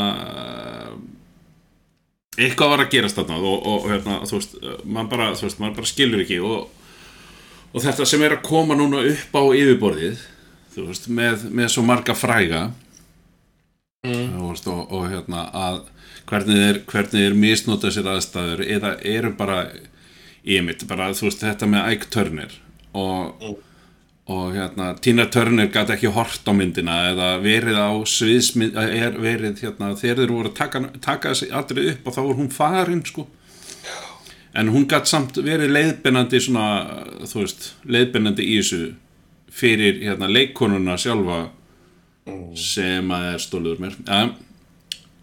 eitthvað var að gerast þarna og, og hérna, þú veist, maður bara, maður bara skilur ekki og, og þetta sem er að koma núna upp á yfirborðið þú veist, með, með svo marga fræga þú veist, og, og hérna að hvernig er, hvernig er misnota sér aðstæður eða eru bara í mitt, bara þú veist, þetta með Ike Turner og og hérna, Tina Turner gæti ekki hort á myndina eða verið á sviðsmynd, er verið hérna, þeir voru að taka, taka þessi aldrei upp og þá voru hún farin sko. En hún gæti samt verið leiðbennandi svona, þú veist leiðbennandi í þessu fyrir hérna, leikonuna sjálfa sem að er stóluður mér. Ja,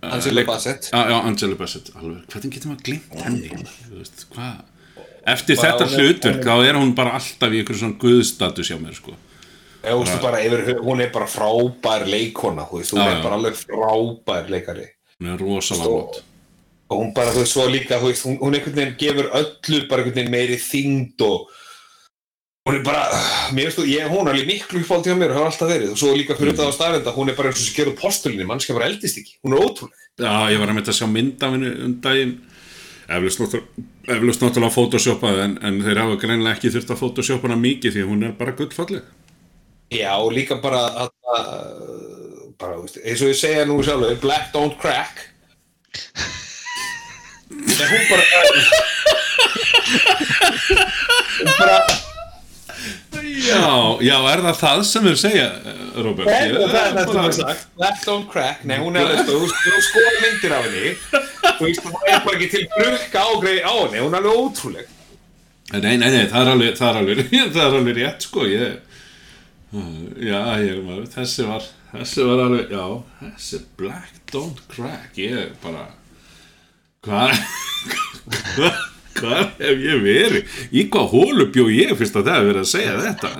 Angela Bassett. Já, já, Angela Bassett alveg, hvernig getur maður glimt henni þú veist, hvað? Eftir Bara þetta hún er- hlutverk þá er hún bara alltaf í einhverjum svona guðstatus hjá mér sko. Já, þú veist, bara, yfir, hún er bara frábær leikona, þú veist, hún Já, er já. bara alveg frábær leikari. Hún er rosalega Svo- gott. Og hún bara, þú veist, svo líka, þú veist, hún, hún einhvern veginn gefur öllu bara einhvern veginn meiri þyngd og hún er bara, mér veist þú, ég, hún er alveg miklu uppáld hjá mér og hefur alltaf verið. Og svo líka fyrir það á staðrenda, hún er bara eins og sem gerur postulinni, mannskja bara eldist ekki, hún er ótrúleg. Já, ég var að mynda að sjá mynd af henni um daginn. Eflust náttúrulega, náttúrulega photoshopað en, en þeir hafa greinlega ekki þurft að photoshopa hana mikið því að hún er bara gullfalleg. Já, og líka bara, að, bara, veist, eins og ég segja nú sjálfur, black don't crack. En hún bara, bara, Já, já, er það það sem þeir segja, Robert? Það Ég- er það bara- var sagt. Black don't crack, nei hún er þú skoðar myndir af henni. Þú veist, hún er bara ekki til brukka ágreið á henni, hún er alveg ótrúleg. Nei, nei, nei, það er alveg, það er alveg, það er alveg rétt, sko, ég, já, ég, maður, þessi var, þessi var alveg, já, þessi black don't crack, ég bara, hvað, hvað, hvað hef ég verið, í hvað hólu bjó ég fyrst að það hef verið að segja þetta?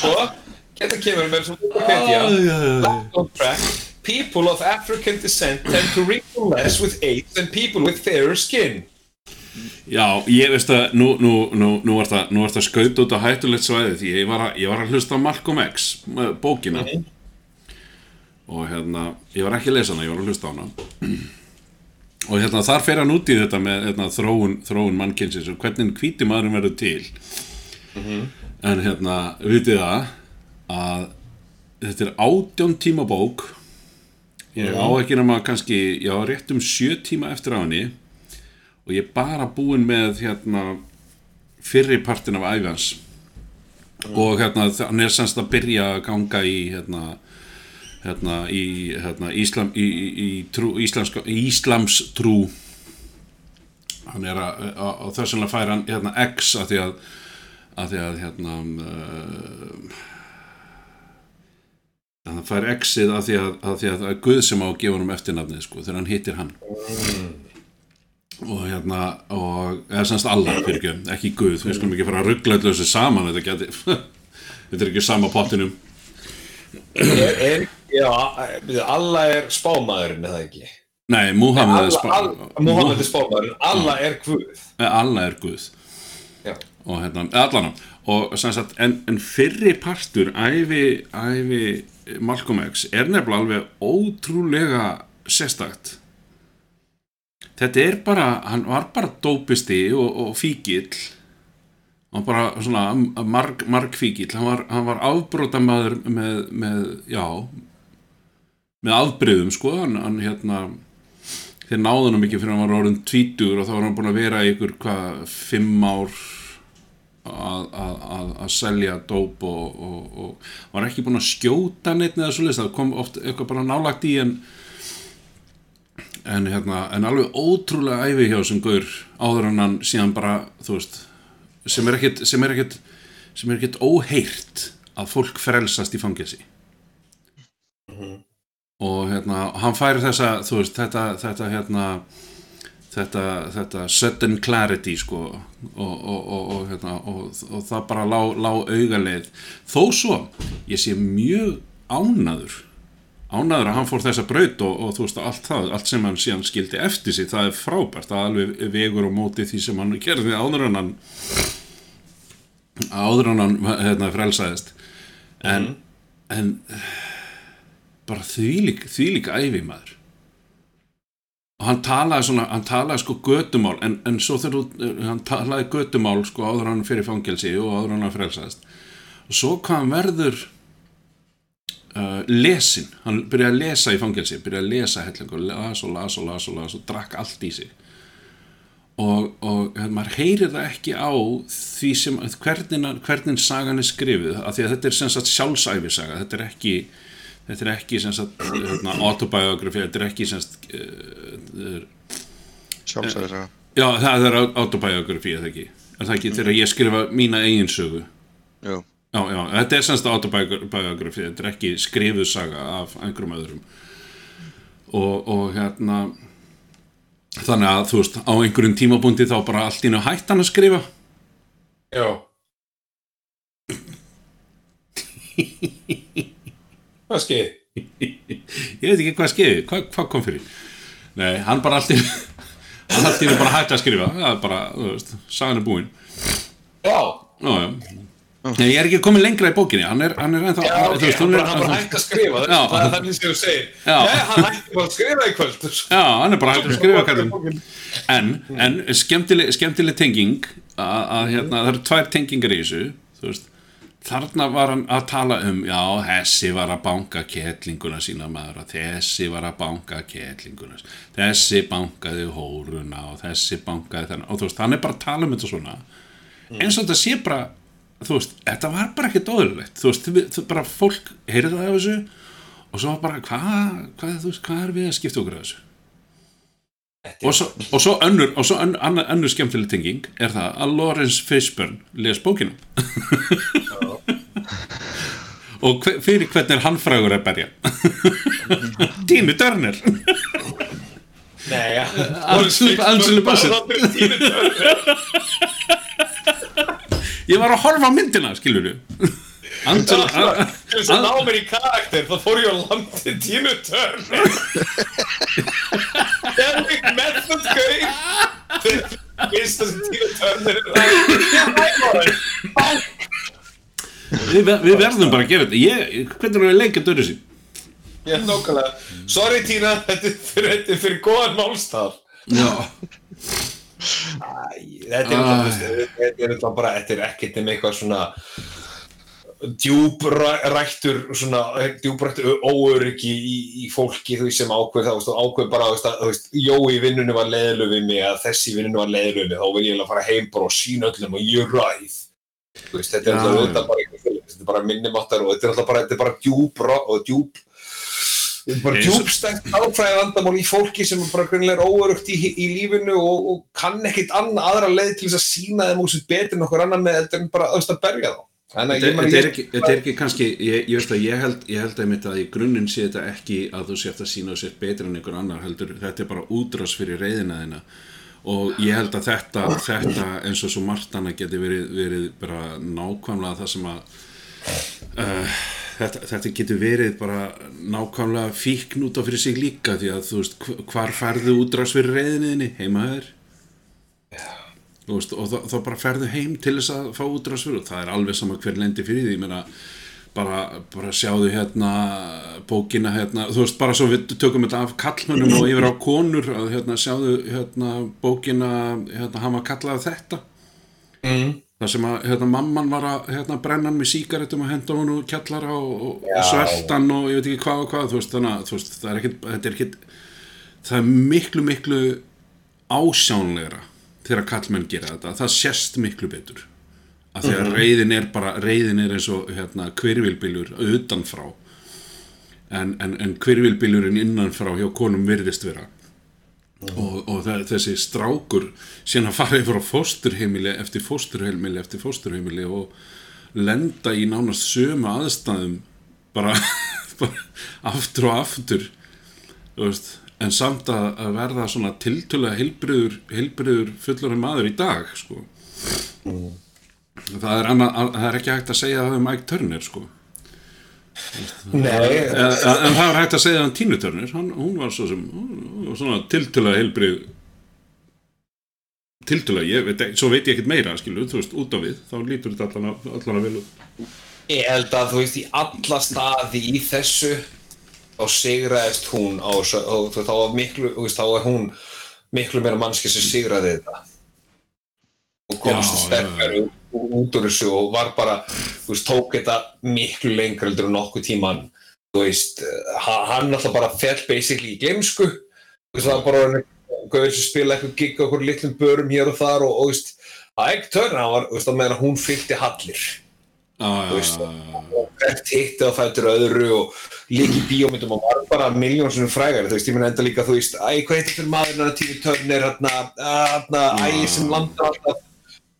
Svo, þetta kemur með Black don't crack People of African descent tend to wrinkle less with age than people with fairer skin. Já, ég veist að nú, nú, nú, nú var það, það skaut út á hættulegt svæði því ég var, að, ég var að hlusta Malcolm X eh, bókina. Og hérna, ég var ekki að lesa hana, ég var að hlusta hana og hérna þar fer hann út í þetta með hérna, þróun, þróun mannkynsins og hvernig hvíti maðurinn verður til. En hérna, vitið það að þetta er átjón tíma bók. Ég á ekki nema kannski, já, rétt um sjö tíma eftir á henni. Og ég er bara búinn með hérna fyrri partin af æfjans og hérna hann er semst að byrja að ganga í hérna hérna í hérna, Íslam, í, í, trú, íslamska, Íslams trú. Hann er að, að þess vegna fær hann hérna X að því að að því að hérna uh, að hann fær X-ið að því að, að því að það er Guð sem á að gefa hann eftirnafnið sko þegar hann hittir hann. Og hérna og eða semst Allah fyrir ekki, Guð. Við skulum ekki fara að ruggla öllu þessu saman þetta geti þetta er ekki sama pottinum er, er, Já, alla er spámaðurinn, eða ekki? Nei, Muhammed er Alla, spá- alla, Muhammed er spámaðurinn, alla er Guð. Nei, Allah er Guð. Já, og hérna, allan og sem sagt, en, en fyrri partur ævi, ævi Malcolm X er nefnilega alveg ótrúlega sérstakt. Þetta er bara hann var bara dópisti og, og fíkill hann var bara svona marg, marg fíkill hann var, hann var afbrótamaður með, með, já með afbreyðum sko hann, hann hérna þeir náðu hann ekki fyrir hann var orðin tvítur og þá var hann búin að vera ykkur hvað, fimm ár að, að, að, að selja dóp og, og, og var ekki búin að skjóta neitt eða svo það kom oft eitthvað bara nálagt í en en hérna, en alveg ótrúlega æfi hjá sem gaur áður hann síðan bara, þú veist sem er ekkit, sem er ekkit sem er ekkit óheirt að fólk frelsast í fangelsi. Og hérna, hann færi þessa veist, þetta, þetta hérna þetta, þetta sudden clarity sko og, og, og, og, hérna, og, og það bara lá, lá augaleið þó svo ég sé mjög ánaður ánaður að hann fór þessa braut og, og þú veist allt það, allt sem hann síðan skildi eftir sig, það er frábært, er alveg vegur og móti því sem hann gerði áður en hann áður en hann hérna, frelsaðist. En, en bara þvílík þvílík æfi maður. Og hann talaði svona, hann talaði sko götumál en, en svo þegar hann talaði götumál sko áður hann fyrir fangelsi og áður hann frelsaðist. Og svo hvað hann verður uh, lesin, hann byrjaði að lesa í fangelsi, byrjaði að lesa helling og las og las og las og las og drakk allt í sig. Og, og hérna, maður heyrir það ekki á því sem, hvernig, hvernig sagan er skrifið, af því að þetta er sem sagt sjálfsæfisaga, þetta er ekki þetta er ekki sem sagt hérna, autobiografi, þetta er ekki sem sagt uh, sjálfsæðis já, það er autobiografi, er það ekki? Er það ekki þegar ég skrifa mína eigin sögu? Jú, já, já, þetta er sem sagt autobiografi þetta er ekki skrifuð saga af einhverjum öðrum og, og hérna þannig að þú veist, á einhverjum tímabundi þá bara allt í nú hætt hann að skrifa Já. Hvað skeið? ég veit ekki hvað skeiði, hvað, hvað kom fyrir nei, hann bara allt í hann allt í nú bara hætti að skrifa það er bara, þú veist, sagan er búin Já. já, já Nei, ég er ekki komin lengra í bókinni, hann er, hann er ennþá, Já, ok, hann er, bara, hætti að skrifa, það er þannig sem þú segir. Já. Hann hætti bara að skrifa í kvöld. já, hann er bara hætti að skrifa kallum. En, en skemmtileg, skemmtileg tenging, að, hérna, það eru tvær tengingar í þessu, þú veist, þarna var hann að tala um, já, þessi var að banka kettlinguna sína maður, að þessi var að banka kettlinguna, þessi bankaði hóruna og þessi bankaði þennan, og þú veist, hann er bara að tala um þetta svona, eins og þetta sé bara þú veist, þetta var bara ekkert óðurlegt þú veist, þú, bara fólk heyrði það af þessu og svo bara, hvað hvað, þú veist, hvað er við að skipta okkur af þessu? Og svo, og svo önnur og svo ön, annar, önnur skemmtileg tenging er það að Lawrence Fishburne les bókina. Og hver, fyrir hvernig er hann frægur að berja? Tínu Turner. Nei, Angela- Angela Bassett. Ég var að horfa á myndina, skilur du Angela, Til þess að ná mér í karakter, þá fór ég á landi tínu törn. Derrick Method Gauð. Þegar finnst það sem tínu törn er ræður. við, við verðum bara að gera þetta ég, hvernig er við leikja dörru sín Já, nákvæmlega. Sorry Tína, þetta er fyrir, fyrir góðan málstaf. já, Æ, þetta er alltaf, bara, þetta er ekkert um eitthvað svona djúbrættur svona djúbrættur óöryggi í, í fólki þú veist sem ákveð veist, ákveð bara þú veist, Jói í vinnunni var leiðlu við mig að þessi í vinnunni var leiðlu við mig þá vil ég alveg fara heim bara og sína öllum og ég ræð. Þú veist, þetta er alltaf bara bara minnumáttar og þetta er alltaf bara, þetta er bara djúbra og djúp þetta er bara djúbstækt áfræði vandamál í fólki sem bara grunlega er óörugt í, í lífinu og, og kann ekkit annað aðra leið til þess að sína þeim úr sér betur en okkur annar með heldur en bara auðvitað að berja þá. Að þetta, þetta, er þetta er ekki kannski ég, ég veist að ég held, ég held einmitt að í grunninn sé þetta ekki að þú sért að sína og sért betur en einhver annar heldur, þetta er bara útrás fyrir reyðina þina og ég held að þetta, þetta eins og svo margt annað geti verið, verið bara nákvæmlega það sem að uh, þetta, þetta getur verið bara nákvæmlega fíkn út á fyrir sig líka því að þú veist, hv- hvar færðu útrás fyrir reyðinniðinni, heima þér. Þú veist, og þá, bara ferðu heim til þess að fá útrás fyrir og það er alveg sama hver lendi fyrir því ég meina, bara, bara sjáðu hérna bókina hérna, þú veist bara svo við tökum þetta af kallmönnum og yfir á konur að hérna sjáðu hérna bókina hérna var kallað þetta. Mm. Þar sem að hérna mamman var að hérna brenna hann með sígarettum og henda hann og kjallara og, og, sveltan og ég veit ekki hvað og hvað veist þannig að veist það er ekkit, þetta er ekkit það er miklu miklu ásjánlegra þegar kallmenn gera þetta, það sést miklu betur. Að því að reyðin er bara reyðin er eins og hérna kvirvilbylur utanfrá. En, en, en kvirvilbylurinn innanfrá hjá konum virðist vera og, og það, þessi strákur síðan að fara yfir á fósturheimili eftir fósturheimili eftir fósturheimili og lenda í nánast sömu aðstæðum bara, bara aftur og aftur veist en samt að, að verða svona tiltölulega heilbriður, heilbriður fullorinn maður í dag sko. Það, er annað, að, það er ekki hægt að segja það um Mike Turner sko Nei, en, en það er hægt að segja hann, hún var svo sem hún var svona tiltölulega heilbrið tiltölulega, ég veit ekki, svo veit ég ekkert meira skilu, þú veist, út á við, þá lítur þetta allan að, út. Ég held að þú veist í alla staði í þessu þá sigraðist hún á og þá var miklu, þú veist, þá var hún miklu meira mannski sem sigraði þetta og komst Já, já, sterkar út úr þessu og var bara, þú veist, tók þetta miklu lengur en nokkuð tíman þú veist, eh, ha- hann alltaf bara fell basically í glemsku þú veist, það var bara gauður sem spila eitthvað gig á okkur litlum börum hér og þar og, þú veist, að ekki törna hann var, þú veist, að meðan hún fylgdi hallir. Já, já, veist, já, já, já. og hvert hitti á fættur öðru og líka í bíómyndum og var bara miljón svona frægari, þú veist, ég meina enda líka þú veist, æ, hvað heitir maðurinn að Tína Turner hérna, hérna, æ, sem landar alltaf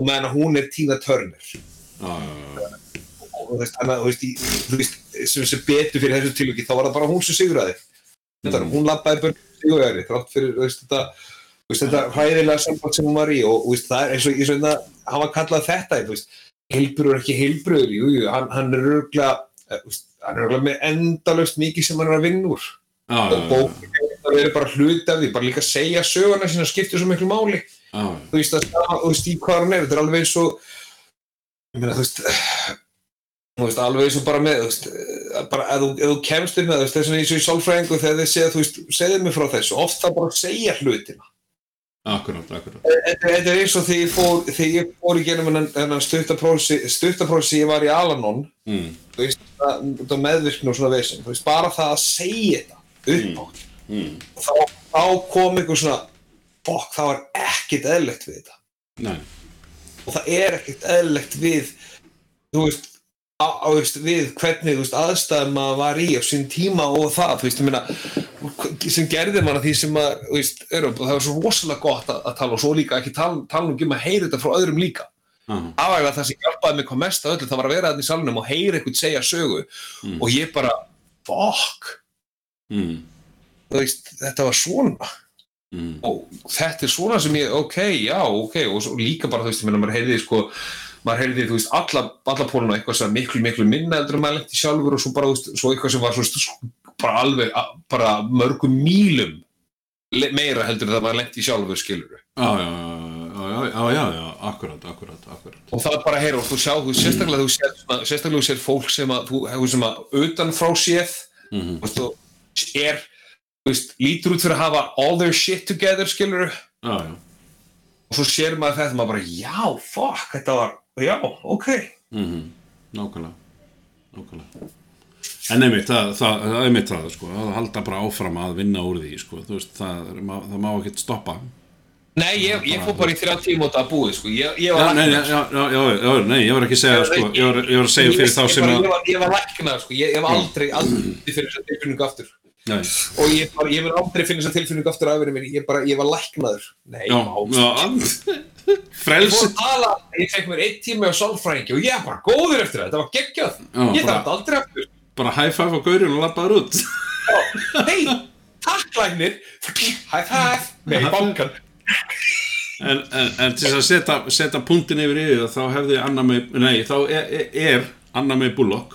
og meðan hún er Tína Turner já. og þú veist, hana, veist, í, veist sem, sem betur fyrir þessu tilviki, þá var það bara hún sem sigraði Mm. hún lappaði börn sigurvegari, þrátt fyrir, veist, þetta þetta hræðilega samband sem hún var í og það er eins og, og þetta, hann var kallað þetta, heilbrur ekki heilbrur, jú, jú, hann, hann er örgulega hann er örgulega með endalaust mikið sem hann er að vinna úr Já, og bókinn það verður bara hluti af því, bara líka að segja söguna sína skiptir svo miklu máli já. þú veist, að, þú veist, í hvað hann er þetta er alveg eins og meina, þú veist þú veist, alveg eins og bara með þú veist, bara, ef þú, þú kemst við með þú veist, þess að eins og í sálfræðingu þegar þið segja, þú veist, segðu mig frá þessu, ofta bara segja hlutina Akkurát, akkurát. þetta er eins og þegar ég fór þegar ég fór í genum hennan, stuttaprósi stuttaprósi ég var í Alanon Mm, þú veist, það, það meðvirkni og svona veginn, þú veist, bara það að segja þetta upp á mm. Og þá, þá kom einhver svona fokk, það var ekkert eðlilegt við þetta. Nei, og það er ekkert eðlilegt við þú veist, á, á, veist við hvernig veist, aðstæðum maður var í á sín tíma og það, þú veist, ég meina sem gerði manna því sem að þú veist, er, það var svo rosalega gott að, að tala og svo líka ekki tala, tala um að heyra þetta frá öðrum líka. Afæglega það sem hjálpaði mig hvað mest að öllu það var að vera þarna í salunum og heyra eitthvað segja sögu Mm. og ég bara, fokk mm, veist, þetta var svona mm, og þetta er svona sem ég, ok, já, ok og svo líka bara, þú veist, ég meina, maður heyrði sko, maður heyrði, þú veist, alla, alla póluna eitthvað sem miklu, miklu minna eldur maður lendi sjálfur og svo bara, þú veist, svo eitthvað sem var svo, svo bara alveg, bara mörgum mílum meira heldur það maður lendi sjálfur, skilur Já, já, já, já, já, já, já, akkurát, akkurát, akkurát. og það er bara að heyra og þú sjá, þú sérstaklega þú sér, sérstaklega þú sér fólk sem að, þú sem að utan frá séð, Mhm. þú veist, þú er, veist, lítur út fyrir að hafa all their shit together, skilur já. og svo sér maður þetta maður bara, já, fuck, þetta var já, ok Mm Nákvæmlega, nákvæmlega. En einmitt, það, það, það einmitt það, sko, að halda bara áfram að vinna úr því, sko, þú veist, það, það má ekkert stoppa. Nei, ég, ég fór bara í þrjá tíma út að búið, sko ég, ég var nei, já, já, já, já, nei, ég var ekki að segja, sko, ég var, ég var að segja fyrir þá sem að, ég var, læknaður, sko, ég, ég var aldrei aldrei fyrir þessa tilfinningu aftur nei, og ég, bara, ég vil aldrei finna þessa tilfinningu aftur af mér, ég, bara, ég var læknaður. Nei, já, já, Ég frels, að tala, ég fekk mér einn tíma á sálfræðingi og ég var góður eftir það, þetta var geggjað. Já, Ég bara- þarf aldrei aftur. bara high five á gaurinn og lappaður út. Hei, takk læknir High five, nei, bankan. En, en, en til þess að setja, setja punktin yfir yfir þá hefði Anna May, nei, þá er, er- er Anna May Bullock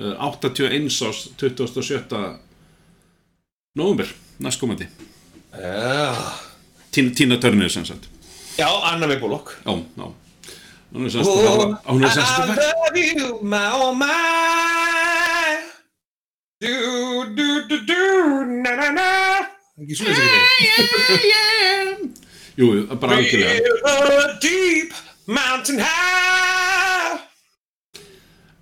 uh, 81 ás 27. november, næstkomandi. Já, Tína, Tína Turner sem sagt. já Anna með Bullock Já, já. Hún er sem sagt að fara- hún er sem sagt að I love you, my oh my Do, do, do, do, na, na, na Ekki svona þessi Jú, jú, bara algjörlega. A deep mountain high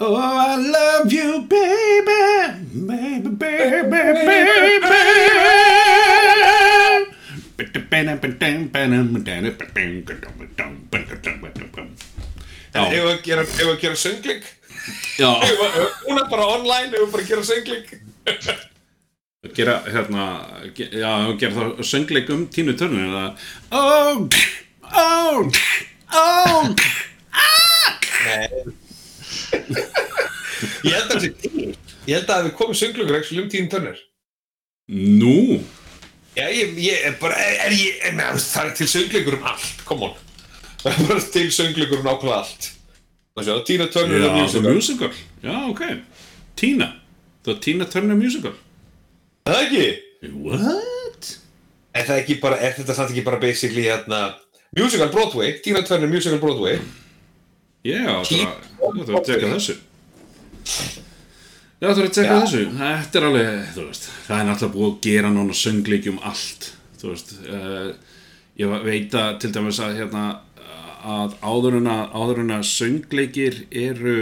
Oh, I love you, baby, baby, baby, baby. Já, Ef að gera, ef að gera söngling já, að- Hún er bara online, ef að bara gera söngling gera, hérna, ge- já, gera þá söngleik um Tínu Turner, eða, oh, oh, oh, Nei. Ég held að það sé til Ég held að við komum sönglingur ekki um tíðin törnir nú, Já, ég, ég er bara, er, er ég, er, neð, það er til söngleikur um allt, come on. Það er bara til söngleikur um nákvæmlega allt. Það sé, Tina Turner já, er the musical. musical, já, ok, Tína, the Tína Turner musical. Það er ekki? What? Er það ekki bara, er þetta samt ekki bara basically hérna, musical Broadway, Tina Turner musical Broadway? Já, það Tí- var að teka þessu Já, þú ert að tjekka þessu. Þetta er alveg, þú veist, það er náttúrulega búið að gera nána söngleiki um allt, þú veist. Uh, ég veit að til dæmis að hérna að áður en að, áður en að söngleikir eru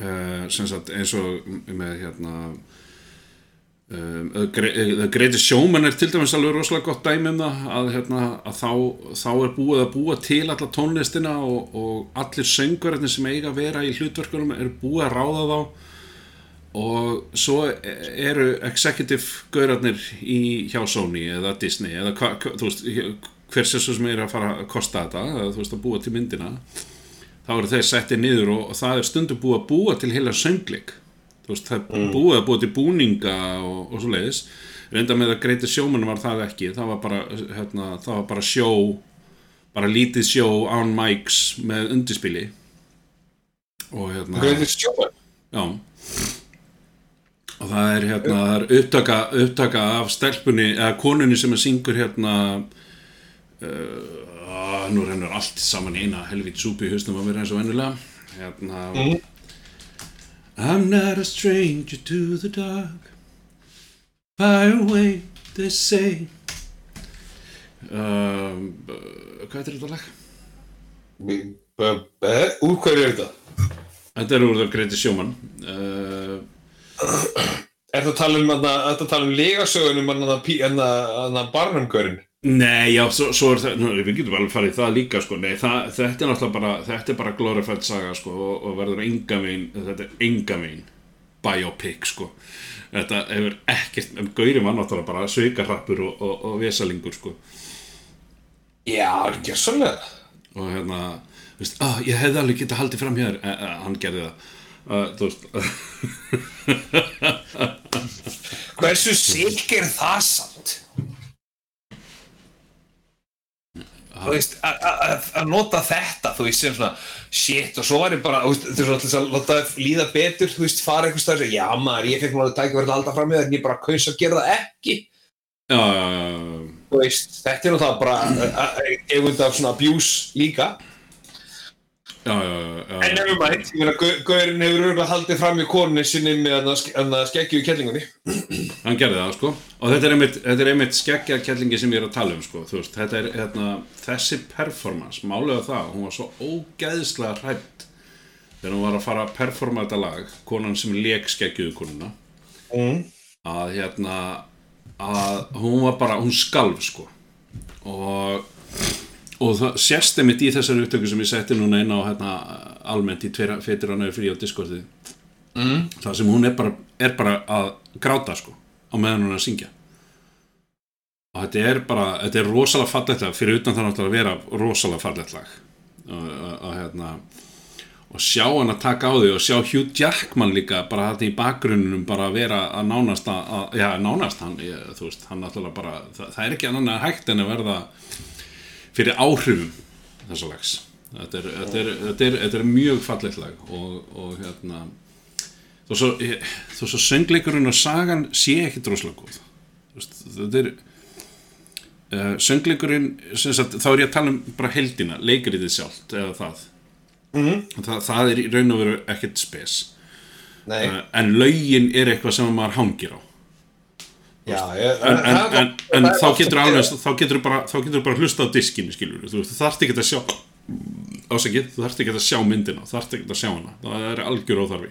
uh, sem sagt eins og með hérna um, Gre- The Greatest Showman er til dæmis alveg rosalega gott dæmi um það að, hérna, að þá, þá er búið að búa til alla tónlistina og, og allir söngverðinir sem eiga að vera í hlutverkunum er búið að ráða þá. Og svo eru executive gaurarnir í hjá Sony eða Disney eða hva, þú veist, hver sem er að fara að kosta þetta eða þú veist að búa til myndina þá eru þeir settið niður og, og það er stundum búið að búa til heila söngleik. þú veist, það er búið að búa til búninga og, og svo leiðis reynda með að greiti sjómanum var það ekki. Það var bara, hérna, það var bara sjó bara lítið sjó án mics með undirspili. Og hérna Já. Og það er hérna það er upptaka, upptaka af stelpunni eða konunni sem er syngur hérna uh, nú rennur allt saman í eina helvít súpi hausnum að vera eins og vennulega hérna I'm not a stranger to the dark Fire away they say um, uh, Hvað er þetta lag? Úr hverju er þetta? Þetta er úr það greiti sjóman uh, Er það að tala um, þarna- ertu að tala um legasögunum en barnumgörin? Nei, já, svo, svo er það, nú, við getum alveg farið það líka, sko, nei, það, þetta er náttúrulega bara, þetta er bara glorified saga, sko, og, og verður enga veginn, þetta er enga veginn biopic, sko, þetta hefur ekkert, en Gauri var náttúrulega bara sveikarrappur og, og, og vesalingur, sko, Já, ekki svolítið. og hérna, þú veist, ah, ég hefði alveg getað haldið fram hér, eh, eh, hann gerði það, uh, þú veist, Hversu sikk er það samt? Þú veist, að- nota þetta, þú veist, sem svona shit og svo var ég bara, þú veist, þú veist, þess að láta það líða betur, þú veist, fara og segja, já maður, ég fekk að tækja verið halda fram með það en ég bara kaus að gera það ekki. Já, já, já, þú veist, þetta er náttúrulega bara eigund af svona abuse líka já, já, já, en nefnum mætt, ég meina, Gau- Gaurinn hefur auðvitað haldið fram í konunni sinni með að skeggju í kellingunni. Hann gerði það sko. Og þetta er einmitt, þetta er einmitt skeggja kellingi sem ég er að tala um sko þú veist, þetta er hérna, þessi performance málega það, hún var svo ógeðslega hrætt þegar hún var að fara að performa þetta lag, konan sem lék skeggjuðu konuna mm. að hérna að hún var bara, hún skalf sko. Og og það sést einmitt í þessari upptöku sem ég setti núna inn á hérna, almennt í fetir á nöðu frí á Discordi mm. það sem hún er bara, er bara að gráta sko á meðan hún er að syngja. Og þetta er bara, þetta er rosalega fallegt lag. Fyrir utan það náttúrulega að vera rosalega fallegt lag. Og, og, og hérna og sjá hann að taka á því og sjá Hugh Jackman líka bara þetta í bakgrunnum bara að vera að nánast að, að já, nánast hann, ég, þú veist, hann náttúrulega bara það, það er ekki annan hægt en að verða fyrir áhrifum þessa lags. Þetta er, þetta er, þetta er, þetta er mjög fallegt lag og, og hérna þó svo, svo söngleikurinn og sagan sé ekki droslega góð. Þetta er uh, söngleikurinn sagt, þá er ég að tala um bara heldina leikriðið sjálft eða það. Það, það er í raun og veru ekkert spes. Uh, en lögin er eitthvað sem maður hangir á já, ég, en, en, en, en þá getur að alveg þá getur bara, bara hlusta á diskinu skilur þú þarft ekki að sjá ásækið, þú þarft ekki að sjá myndina þarft ekki að sjá hana, það er algjör óþarfi.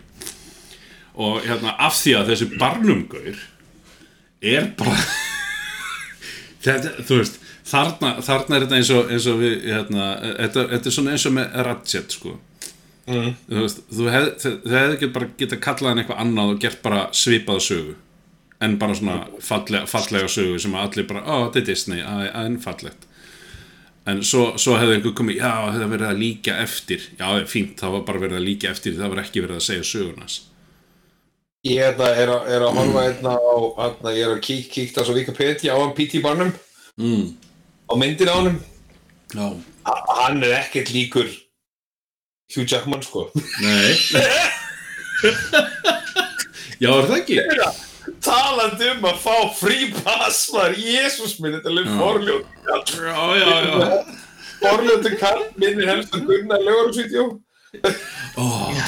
Og hérna af því að þessi barnumgaur er bara þetta, þú veist þarna, þarna er þetta eins og, eins og við, hérna, þetta, þetta er svona eins og með Ratchet sko. Mm. þú veist, þú hef, hefði ekki bara getað kallað hann eitthvað annað og gert bara svipaða sögu en bara svona fallega, fallega sögu sem að allir bara, ó, þetta er Disney, að, að en fallegt. En svo, svo hefði einhver komið, já, það hefði verið að líka eftir. Já, fínt, það var bara verið að líka eftir það var ekki verið að segja sögunas Ég er að, er að, er að horfa hérna á, hérna, ég er að kík, kíkta svo Wikipedia á hann P.T. Barnum. Mm. á myndin á honum. Já, Ha- hann er ekkert líkur Hugh Jackman sko. Nei. Já, er það ekki? Talandi um að fá frí pass maður, jésús minn, þetta er alveg Já. forljótt já, já, já forljóttu kall, minni helst að gunna lögursvídeó oh,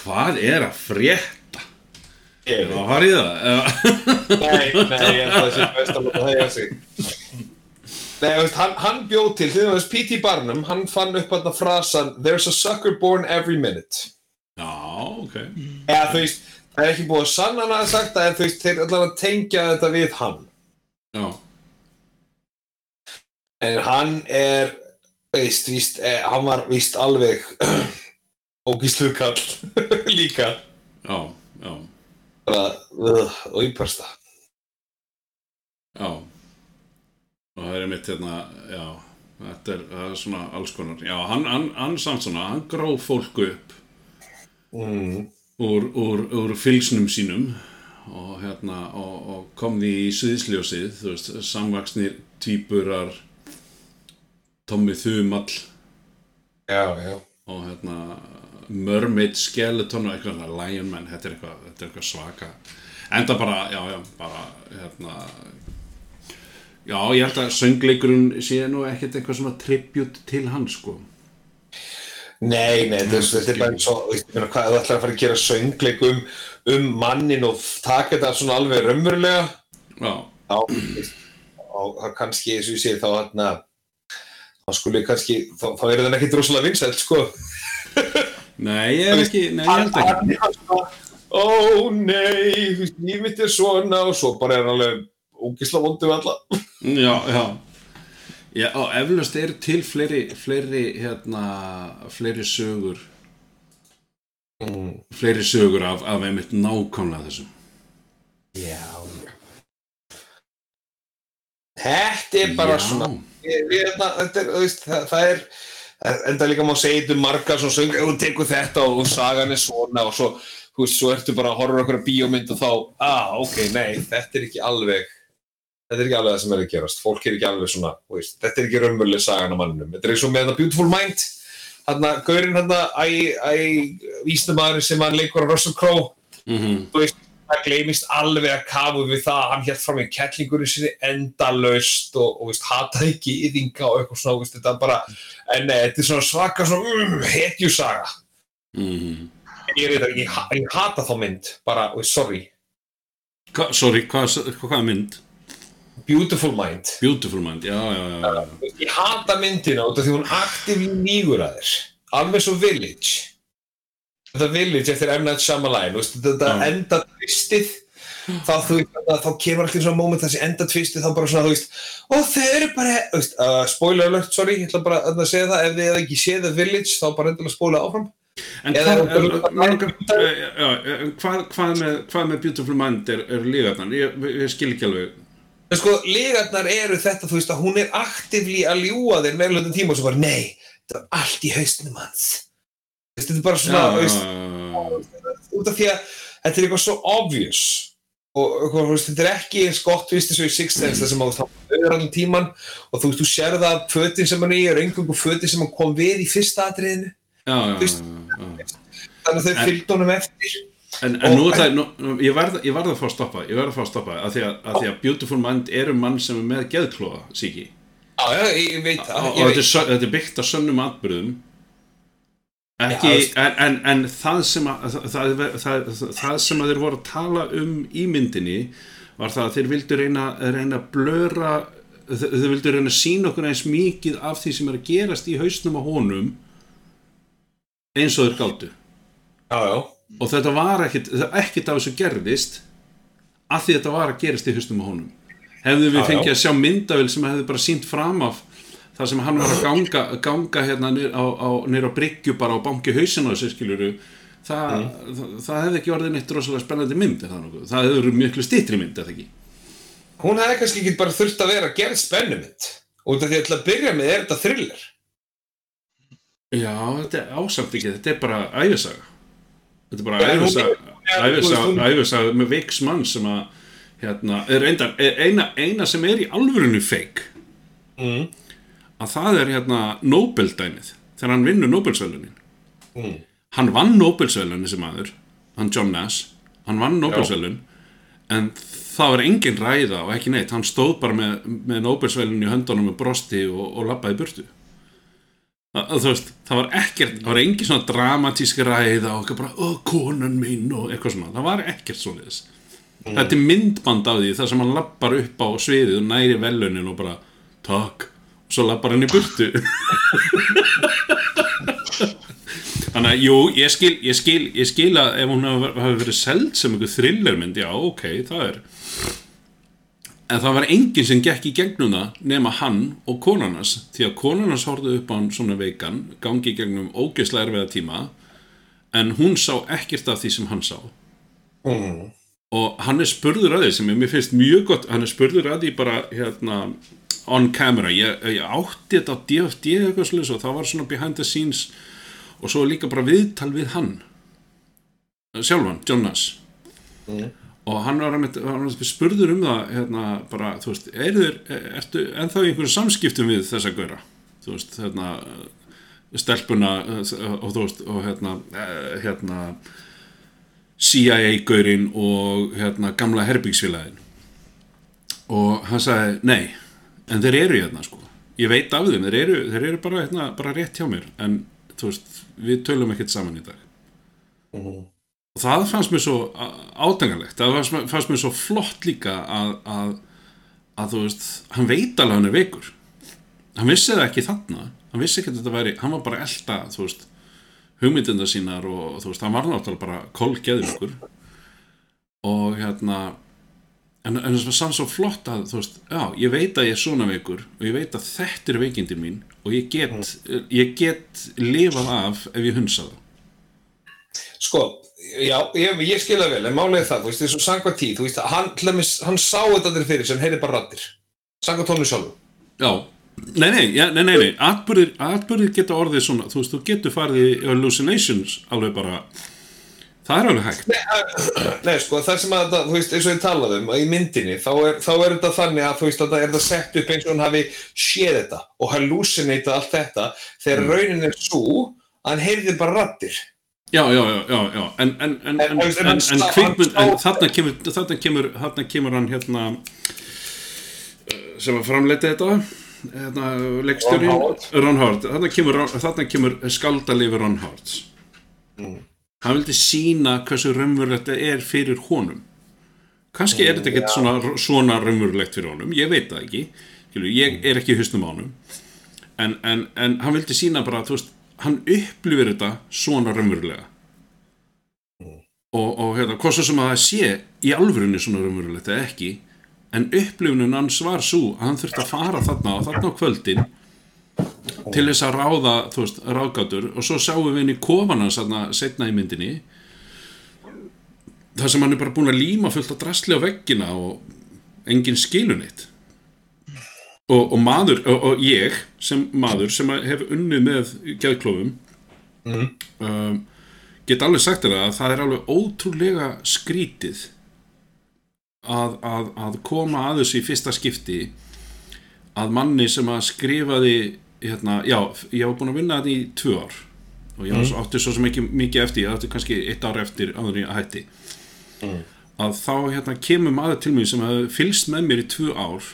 Hvað er að frétta? Ég Það var í það? Nei, nei, ég held að það sé best að láta það sig Nei, veist, hann, hann bjóð til, því að P.T. Barnum, hann fann upp þarna frasan There's a sucker born every minute Já, ok. Eða þú veist, það er ekki búið að sanna hann að sagt það en þú veist, þeir allan að tengja þetta við hann Já, En hann er, veist, víst, eh, hann var víst alveg ógíslu kall líka já, já, bara, og íparsta já. Og það er mitt hérna, já, þetta er, er svona alls konar. Já, hann, hann, hann samt svona, hann gróf fólk upp mm. Úr, úr, úr fylgsnum sínum og hérna, og, og kom því í sviðsljósið, samvaksnir tvíburar, Tommy Þumall. Já, já. Og hérna Mermaid Skeleton og eitthvað svona Lion Man, þetta er eitthvað, þetta er eitthvað svaka. Enda bara, já, já, bara hérna já, ég held að söngleikurinn sé nú ekkert eitthvað svona tribute til hann, sko Nei, nei, er- þetta er bara eins og, hvað, þú ætlar að fara að gera söngleik um, um mannin og taka þetta svona alveg raunverulega? Og það kannski, eins og ég segi, þá hann að þá skulle kannski, þá, þá er það ekki droslega vinsælt, sko. Nei, ég er ekki nei, ég held ekki. Ó nei, líf mitt er svona og svo bara er hann alveg ógisla vondu við alla. Já, já Já, og eflaust er til fleiri, fleiri, hérna, fleiri sögur, mm. fleiri sögur af, af einmitt nákvæmlega þessum. Já Þetta er bara Já. svona ég, ég, þetta, þetta er, veist, það, það er enda líka má segja þetta um margar svona söng, ef þú tekur þetta og sagan er svona og svo, þú veist, svo ertu bara að horfa okkur að bíómynd og þá, ah, ok, nei þetta er ekki alveg þetta er ekki alveg það sem er að gerast, fólk er ekki alveg svona veist, þetta er ekki raunveruleg sagan af manninum. Þetta er eins og með þetta Beautiful Mind. Hann að gaurinn æ, vísnumæður sem hann leikur á Russell Crowe. Mm þú veist, það gleymist alveg að kafu við það að hann hélt fram í kettlingurinn sinni endalaust og, og veist, hataði ekki yðinga og eitthvað svona, þetta er bara en nei, þetta er svona svaka svona mm, hetjusaga. -hmm. ég, ég, ha- ég hata þá mynd bara, sorry, Hva, sorry, hvað, hvað er mynd? Beautiful Mind Beautiful Mind, já, já, já, já. Ég hata myndina út af því hún aktífli nýgur að þér alveg svo Village þetta Village eftir M. Night Shyamalan þetta Já. enda tvistið þá, þá kemur alltaf svona moment þessi enda tvistið þá bara svona þú veist og þau eru bara uh, spoiler alert, sorry, ég ætla bara að segja það ef þið hefði ekki séð The Village þá bara endilega spóla áfram En hvað, eh, eh, hvað, hvað, með, hvað með Beautiful Mind er, er lígarnar? Ég, ég skil ekki alveg. En sko, legarnar eru þetta þú veist að hún er aktífli að ljúa þér meðlöndum tíma og svo bara, nei, þetta er allt í haustinum hans. Þetta er bara svona, þú veist, út af því að þetta er eitthvað svo obvious og þetta er ekki eins gott þú veist, eins og í Sixth Sense þar sem að þú auður allan tíman og þú veist, þú sér það að fötin sem hann er í er engungu fötin sem hann kom við í fyrsta atriðinu. Þú veist- þannig að þau fylgd honum eftir En, en nú Og- það, ég verð ég verð að fá að stoppa, ég verð að fá að stoppa að því að, að, því að Beautiful Mind er um mann sem er með geðklóða, síki. Já, já, ég, veit það og þetta, er, er byggt á sönnum atbyrðum. Ekki, Já, en, en, en það sem að það, það, það, sem að þeir voru að tala um í myndinni var það að þeir vildu reyna, reyna að blöra þeir vildu reyna að sína okkur eins mikið af því sem er að gerast í hausnum á honum eins og þeir gáttu já, já, og þetta var ekkit, ekkit af þessu gerðist af því þetta var að gerast í hausnum á honum. Hefðu við fengið að sjá myndavel sem hefði bara sínt fram af þar sem hann var að ganga, ganga hérna niður á, á, bryggju bara og banki hausin á þessu skiljuru það, Mm. það, það hefði ekki orðið neitt rosalega spennandi mynd er það, það hefði verið miklu stýttri mynd hún hefði kannski ekki bara þurft að vera gerð spennumynd út af því að til að byrja með er þetta thriller. Já, þetta er ásamt ekki, þetta er bara æfisaga þetta er bara hún- æfisaga með veiks mann sem að hérna, er eina, eina, eina sem er í alvörinu feik mm. að það er hérna Nobel-dæmið þegar hann vinnur Nobelsvölunin Mm. hann vann Nobelsvölun þessi maður, hann John Nash hann vann Nobelsvölun en það var engin ræða og ekki neitt. Hann stóð bara með, með Nobelsvölun í höndunum með brosti og, og labbaði í burtu Að- að veist, það var ekkert, það var engin svona dramatísk ræða og bara, ó, konan mín og eitthvað svona, það var ekkert svoleiðis. Þetta er myndband af því þar sem hann lappar upp á sviðið og næri velunin og bara, takk. Og svo lappar hann í burtu. Þannig að, jú, ég skil ég skil, ég skil að ef hún hafi verið seld sem einhver thrillermynd, já, ok, það er en það var enginn sem gekk í gegnum það nema hann og konarnas því að konarnas horfðu upp á hann svona veikan gangi í gegnum ógeðslega erfiða tíma en hún sá ekkert af því sem hann sá. Mm. og hann er spurður að því sem ég mér finnst mjög gott hann er spurður að því bara hérna on camera, ég, ég átti þetta á DFD eitthvað slis og það var svona behind the scenes og svo líka bara viðtal við hann. Sjálfan, Jonas og hann var, var spurður um það hérna bara, þú veist, er þér ertu ennþá einhverju samskiptum við þessa gaura? Þú veist, hérna stelpuna eh, og þú veist, og hérna eh, hérna CIA-gaurinn og hérna gamla herbyggsfélagin og hann sagði nei, en þeir eru hérna sko. Ég veit af þeim, þeir eru, þeir eru bara, hérna, bara rétt hjá mér. En þú veist, við tölum ekkert saman í dag. Og það fannst mér svo átangalegt það fannst, fannst mér svo flott líka að, að, að þú veist hann veit alveg að hann er veikur. Hann vissi það ekki þarna. Hann vissi ekki að þetta væri, hann var bara að elta þú veist, hugmyndinda sínar og þú veist, hann var náttúrulega bara kolgeður ykkur og hérna en, en það var samt svo flott að þú veist, já, ég veit að ég er svona veikur og ég veit að þetta er veikindi mín og ég get, ég get lifað af ef ég hunsa það Sko, já, ég, ég skil það vel, en er það, þú veist, og sangvað tíð, þú veist, hann, til dæmis, hann sá þetta allir fyrir sem heyrði bara rattir. Sangvað tónu sjálfum. Já, nei, nei, ja, nei, nei, nei. Atbyrðir, atbyrðir geta orðið svona, þú veist, þú getur farið í hallucinations alveg bara, það er alveg hægt. Nei, sko, það sem að þú veist, eins og ég talaði um, í myndinni, þá er, þá er þetta þannig að, þú veist, að það er það sett upp eins og hann hafi séð þetta og hallucinatað allt þetta, þegar raunin er svo að hann heyrði bara rattir. Já, já, já, já, en, en, en, en, En- en- en, en, en- kvikmynd, en þarna kemur, þarna kemur, þarna kemur hann hérna, eh, sem að framleita þetta, hérna, leikstjóri, Ron Howard. Þarna kemur, þarna kemur skaldalifi Ron Howard. Hann vildi sína hversu raunverulegt það er fyrir honum. Kannski er þetta ekkert svona, svona raunverulegt fyrir honum, ég veit það ekki, ég er ekki í hausnum á honum, en, en, en hann vildi sína bara, þú veist, hann upplifir þetta svona raunverulega. Og, og hérna, hvað svo sem að það sé í alvörunni svona raunverulegt eða ekki, en upplifunin hans var svo að hann þurfti að fara þarna og þarna á kvöldin til þess að ráða, þú veist, ráðgátur og svo sáum við í kofan hans þarna setna í myndinni þar sem hann er bara búin að líma fullt að drasli á veggina og engin skilunitt og, og maður, og, og ég sem maður sem að hef unnið með geðklófum um, get alveg sagt þér að það er alveg ótrúlega skrítið að, að, að koma að þessu í fyrsta skipti að manni sem að skrifaði hérna, já, ég var búin að vinna þetta í tvö ár og ég mm. átti svo sem ekki mikið eftir, ég átti kannski eitt ár eftir áður en ég hætti. Að þá hérna, kemur maður til mér sem hefði fylgst með mér í tvö ár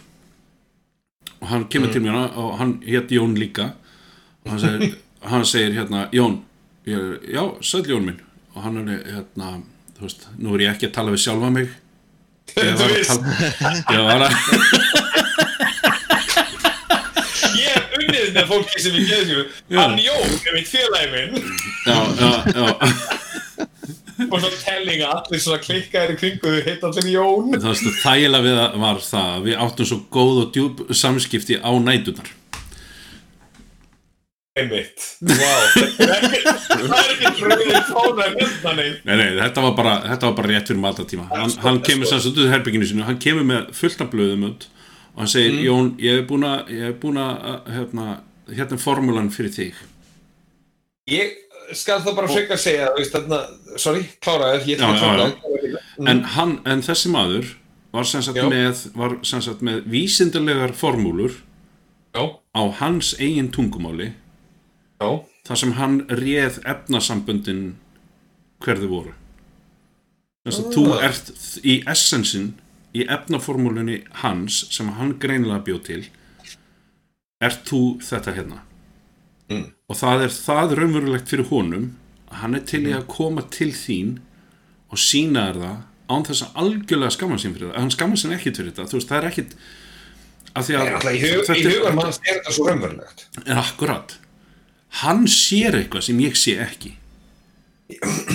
og hann kemur til mér og hann hétt Jón líka. Og hann segir, hann segir hérna, Jón ég, já, sæll Jón minn. Og hann er hérna, þú veist, nú er ég ekki að tala við sjálfa mig. Ég var að tala ég var að Ég hef unnið með fólki sem ég geði hann Jón er mitt félagi minn. Já, já, já og svo telling að allir svona klikkaðir í kringu þau heit allir Jón. það varstu þægilega við það var það að við áttum svo góð og djúb samskipti á nætunar Einmitt. Ekki, það er ekki hérna neitt. Nei, nei, þetta var bara, þetta var bara rétt fyrir maldatíma hann, hann kemur sem sagt út í herbygginu sinu hann kemur með fullt af blöðum út og hann segir, Jón, ég hef búin að ég hef búin að, hérna hérna er formúlan fyrir þig Ég skal þá bara frekar segja, þú veist, þarna, sorry, kláraði, ég ætla að klára en, hann, en þessi maður var sem sagt Já. með var sem sagt með vísindarlegar formúlur Já, á hans eigin tungumáli. Já, þar sem hann réð efnasamböndin hverðu voru. Þess að þú ert í essensin í efnaformúlunni hans sem hann greinilega bjóð til. Ert þú þetta hérna? Mm. Og það er það raunverulegt fyrir honum að hann er til í að koma til þín og sína þér það án þess að algjörlega skamma sín fyrir það. Hann skamma sín ekkit fyrir þetta, þú veist, það er ekkit af því að En alltaf í, hug, í hugan manns er þetta svo raunverulegt. En akkurat. Hann sér eitthvað sem ég sé ekki.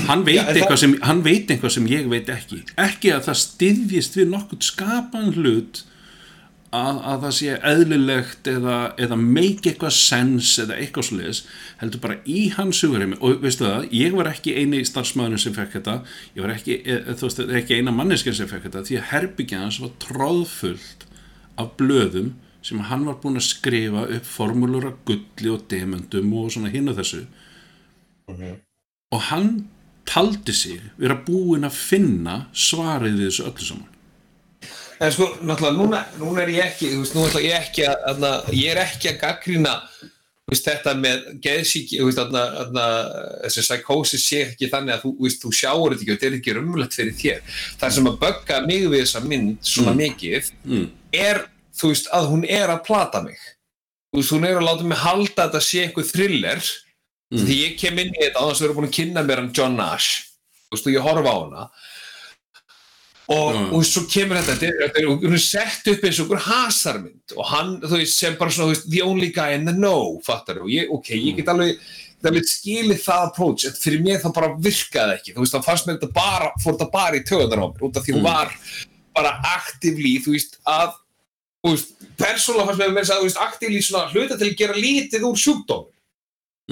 Hann veit, Já, það- sem, hann veit eitthvað sem ég veit ekki. Ekki að það styðjist við nokkuð skapan hlut að, að það sé eðlilegt eða, eða make eitthvað sens eða eitthvað svoleiðis heldur bara í hans hugurheimi og veistu það, ég var ekki eini starfsmæðurinn sem fekk þetta ég var ekki, e, þú veist, ekki eina manneskja sem fekk þetta því að herbyggja hans var tróðfullt af blöðum sem hann var búinn að skrifa upp formúlur af gulli og demöndum og svona hinn og þessu. Og hann taldi sig vera búinn að finna svarið við þessu öllu saman En sko, náttúrulega, núna, núna er ég ekki, þú veist, nú ætla ég ekki að, að, ég er ekki að gaggrýna þetta með þarna, þessi psychosis sé ekki þannig að þú, þú veist, þú sjáur þetta ekki og þetta er ekki rumlegt fyrir þér. Það sem að bögga mig við þessa mynd svona mikið mm. er, þú veist, að hún er að plata mig. Þú veist, hún er að láta mig halda að þetta sé eitthvað thriller því ég kem inn í þetta á þess að vera búin að kynna mér hann John Nash, þú veist, og ég horfa á hana og, Já. og svo kemur þetta, þetta er, hún er sett upp eins og einhver hasarmynd. Og hann, þú veist, sem bara svona, þú veist, the only guy in the know, fattar þú, ok, ég get alveg, það alveg skilið það approach, en fyrir mér það bara virkaði ekki, þú veist, það fannst mér þetta bara, fór þetta bara í töðunar á mér, út af því hún Mm. var bara aktivlí, þú veist, að, þú veist, persónulega fannst mér að, þú veist, aktivlí svona hluta til að gera lítið úr sjúkdóm